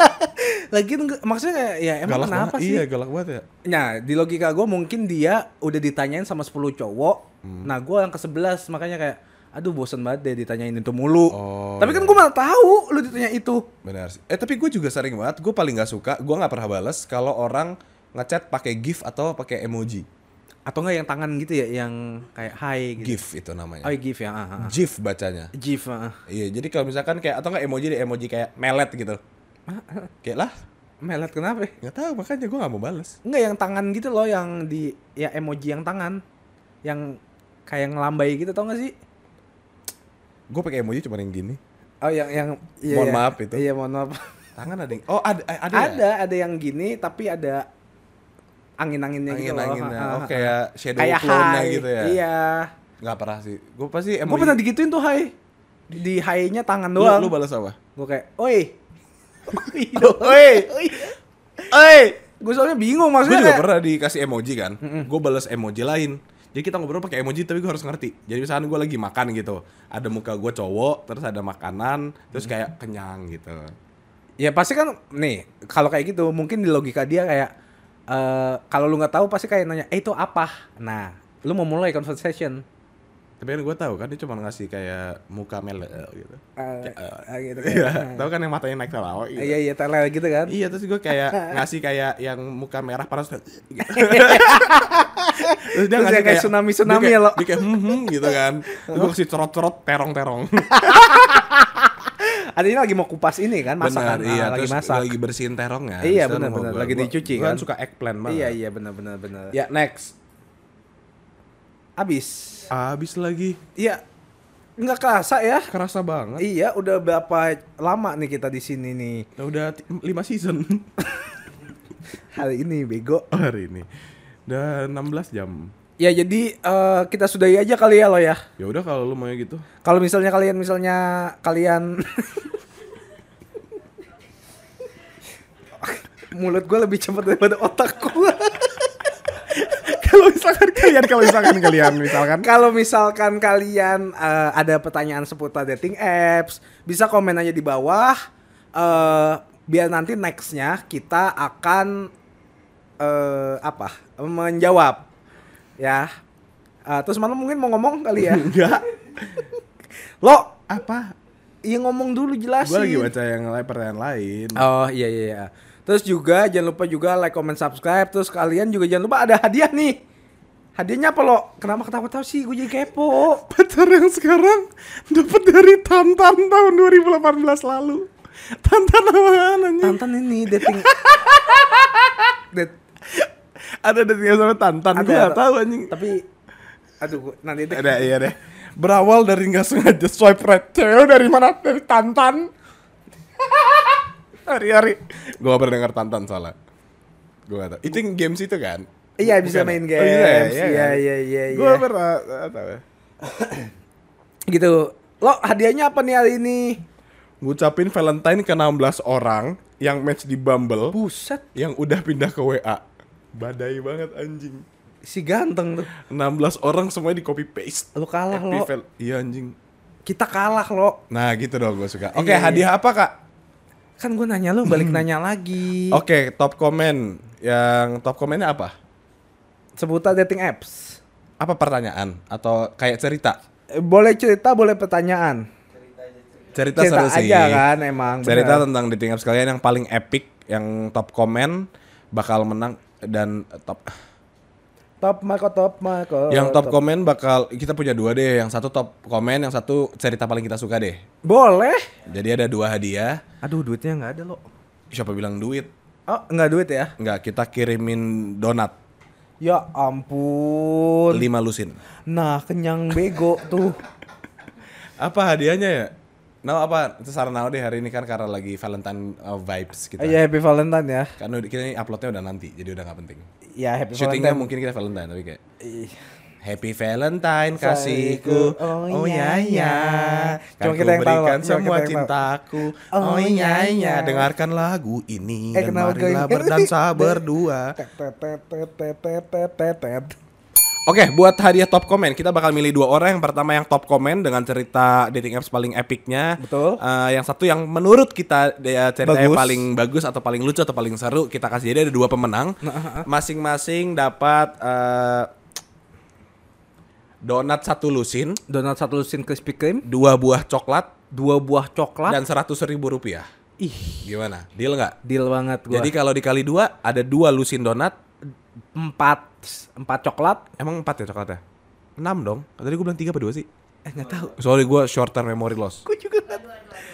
Lagi maksudnya ya emang galak kenapa banget. sih? Iya, galak banget ya. Nah, di logika gue mungkin dia udah ditanyain sama 10 cowok. Hmm. Nah, gue yang ke-11 makanya kayak aduh bosen banget deh ditanyain itu mulu. Oh, Tapi kan iya. gue malah tahu lu ditanya itu. Benar sih. Eh tapi gue juga sering banget, gue paling nggak suka, gue nggak pernah balas kalau orang ngechat pakai gif atau pakai emoji. Atau enggak yang tangan gitu ya yang kayak hi gitu. Gif itu namanya. Oh, gif ya. ah, ah, ah. GIF bacanya. Gif. ah. Iya, jadi kalau misalkan kayak atau nggak emoji deh, emoji kayak melet gitu. Kayak lah, Melet kenapa? ya? nggak tahu makanya gue nggak mau balas. Enggak yang tangan gitu loh yang di ya emoji yang tangan. Yang kayak ngelambai gitu tau gak sih? Gue pakai emoji cuma yang gini. Oh yang yang iya, Mohon iya. maaf itu. Iya mohon maaf. Tangan ada yang, oh ada eh, ada. ya? ada ada yang gini tapi ada angin-anginnya gitu loh. Angin-anginnya. Oh kayak shadow kayak clone-nya hi. gitu ya. Iya. Nggak pernah sih. Gue pasti emoji. Gue pernah digituin tuh hai. Di hi-nya tangan lu, doang. lu balas apa? Gue kayak, <laughs> <laughs> oi. Oi. Oi. Gue soalnya bingung Gue maksudnya juga kayak, pernah dikasih emoji kan. Gue balas emoji lain. Jadi kita ngobrol pakai emoji tapi gue harus ngerti. Jadi misalnya gue lagi makan gitu, ada muka gue cowok, terus ada makanan, terus kayak kenyang gitu. Ya pasti kan nih kalau kayak gitu mungkin di logika dia kayak eh kalau lu nggak tahu pasti kayak nanya, eh itu apa? Nah, lu mau mulai conversation. Tapi kan gue tahu kan dia cuma ngasih kayak muka gitu. Eh, Kayak, eh, eh, gitu Iya, kan. tahu kan yang matanya naik tawa gitu. Iya iya tele gitu kan. Iya terus gue kayak <laughs> ngasih kayak yang muka merah panas gitu. <laughs> terus Terus yang kayak tsunami-tsunami dia ya, kayak, lo. dia kayak hmm, hmm, gitu kan terus gue kasih cerot-cerot terong-terong <laughs> Adanya lagi mau kupas ini kan, masakan. Benar, iya Ah, lagi terus masak. lagi bersihin terongnya Iya, Terus benar, benar. Lagi gua- dicuci gua kan. suka eggplant banget Iya iya benar benar benar. ya next Abis. abis lagi Iya. Nggak kerasa ya. kerasa banget Iya, udah berapa lama nih kita di sini nih Nah, udah ti- lima season <laughs> hari ini bego. hari ini udah 16 jam Ya jadi eh, kita sudahi aja kali ya lo ya. ya udah kalau lu mau gitu Kalau misalnya kalian misalnya kalian <laughs> mulut gue lebih cepat daripada otak gue. <laughs> kalau misalkan kalian kalau misalkan kalian misalkan Kalau misalkan kalian eh, ada pertanyaan seputar dating apps, bisa komen aja di bawah. eh biar nanti nextnya kita akan eh apa menjawab, ya. Eh, terus malam mungkin mau ngomong kali ya? enggak <laughs> Lo, apa iya ngomong dulu jelasin. gue lagi baca yang lain pertanyaan lain Oh iya iya. Terus juga jangan lupa juga like, comment, subscribe. Terus kalian juga jangan lupa ada hadiah nih. Hadiahnya apa lo? Kenapa ketawa-tawa sih? Gue jadi kepo. pacar yang sekarang dapat dari Tantan tahun 2018 lalu. Tantan apaan anjing? Tantan ini dating. Dat- <laughs> Ada datingnya sama Tantan, gue gak tahu anjing. tapi aduh gua- nanti deh. Ada iya deh. Berawal dari nggak sengaja swipe right cewek dari mana? Dari Tantan. <laughs> Hari-hari. Gue gak pernah denger Tantan salah. Gue gak tau. Itu yang games itu kan? Iya bisa Bukan ya? main Oh, games. bisa ya? Iya kan? iya iya iya. Gue pernah gak tau ya. <coughs> Gitu. Lo hadiahnya apa nih hari ini? Ngucapin Valentine ke 16 orang yang match di Bumble Buset, yang udah pindah ke WA. Badai banget anjing. si ganteng tuh. 16 orang semuanya di copy paste. Lo kalah Happy lo. Iya anjing. Kita kalah lo. Nah gitu dong gue suka. Oke Iya, iya. hadiah apa kak? Kan gue nanya lo balik nanya lagi. Oke top komen. Yang top komennya apa? Seputar dating apps. Apa pertanyaan? Atau kayak cerita? Eh, Boleh cerita, boleh pertanyaan. Cerita, cerita seru sih. aja kan emang. Cerita bener. tentang dating apps kalian yang paling epic. Yang top komen bakal menang. Dan top Top Marco, top Marco. yang top komen bakal kita punya dua deh. Yang satu top komen, yang satu cerita paling kita suka deh. Boleh. Jadi ada dua hadiah. Aduh duitnya nggak ada lo. Siapa bilang duit? Oh nggak duit ya? Enggak, kita kirimin donat Ya ampun. lima lusin. Nah kenyang bego tuh. Apa hadiahnya ya? Nah apa? Itu saran deh hari ini kan karena lagi Valentine uh, vibes kita. Iya happy Valentine ya. Kan udah- kita ini uploadnya udah nanti, jadi udah nggak penting. Ya happy Syutingnya Valentine. mungkin kita Valentine tapi kayak Happy Valentine kasihku. Oh, Oh, iya, iya iya. iya. Kan Cuma kita yang tahu, berikan semua kita yang tahu. cintaku. Oh, Oh, iya iya, iya. iya. Dengarkan lagu ini Eh, dan marilah berdansa berdua. Oke, okay, buat hadiah top komen kita bakal milih dua orang. Yang pertama yang top komen dengan cerita dating apps paling epicnya. Betul. Uh, yang satu yang menurut kita dia ceritanya bagus. paling bagus atau paling lucu atau paling seru kita kasih. Jadi ada dua pemenang. Nah, ah, ah. Masing-masing dapat uh, donat satu lusin, donat satu lusin crispy cream, dua buah coklat, dua buah coklat, dan seratus ribu rupiah. Ih, gimana? Deal nggak? Deal banget. Gua. Jadi kalau dikali dua ada dua lusin donat, empat empat coklat. Emang empat ya coklatnya? Enam dong. Tadi gue bilang tiga apa dua sih? Eh nggak tahu. Sorry gue short term memory loss. Gue juga nggak.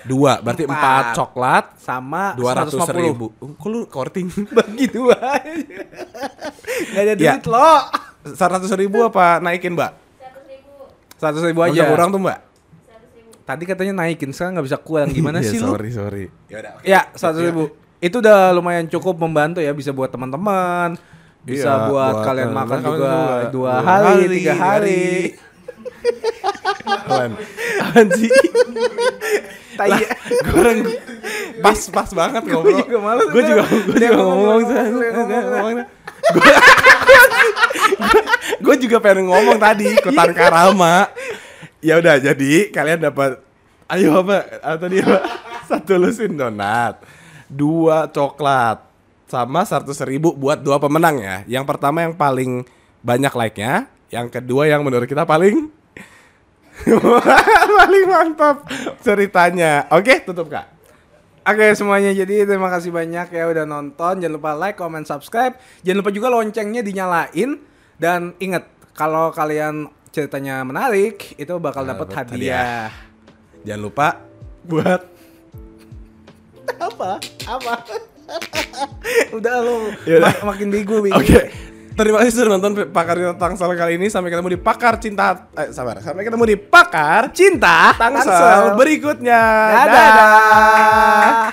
Dua, berarti Empat. empat coklat, Sama dua ratus 150. ribu. Kok lu korting? <laughs> Bagi dua. Gak ada Ya. duit lo. Seratus ribu apa naikin mbak? Seratus ribu. Seratus ribu aja. bisa kurang tuh mbak? Tadi katanya naikin, sekarang nggak bisa kurang. Gimana Iya, <laughs> sih lu? Sorry sorry. Ya udah. Ya, seratus ribu. Itu udah lumayan cukup membantu ya, bisa buat teman-teman, bisa Iya, buat, buat kalian kalian makan juga dua Dua hari, hari, tiga hari. Apaan? Apaan sih? Tai. Gue orang pas pas banget ngobrol. juga males Gue juga gue Dia juga ngomong. Gue juga pengen ngomong tadi ikutan karama. Ya udah jadi kalian dapat ayo apa ah, tadi apa satu lusin donat dua coklat sama seratus ribu buat dua pemenang ya. Yang pertama yang paling banyak like nya yang kedua yang menurut kita paling <laughs> paling mantap ceritanya. Oke tutup kak. Oke semuanya. Jadi terima kasih banyak ya udah nonton. Jangan lupa like, comment, subscribe. Jangan lupa juga loncengnya dinyalain. Dan ingat kalau kalian ceritanya menarik itu bakal dapat Dapat hadiah. jangan lupa buat <laughs> Apa? Apa? <laughs> udah lo mak- makin bego. Oke. Terima kasih sudah nonton Pakar Cinta Tangsel kali ini. Sampai ketemu di Pakar Cinta eh, sabar. Sampai ketemu di Pakar Cinta Tangsel, Tangsel. berikutnya. Dadah.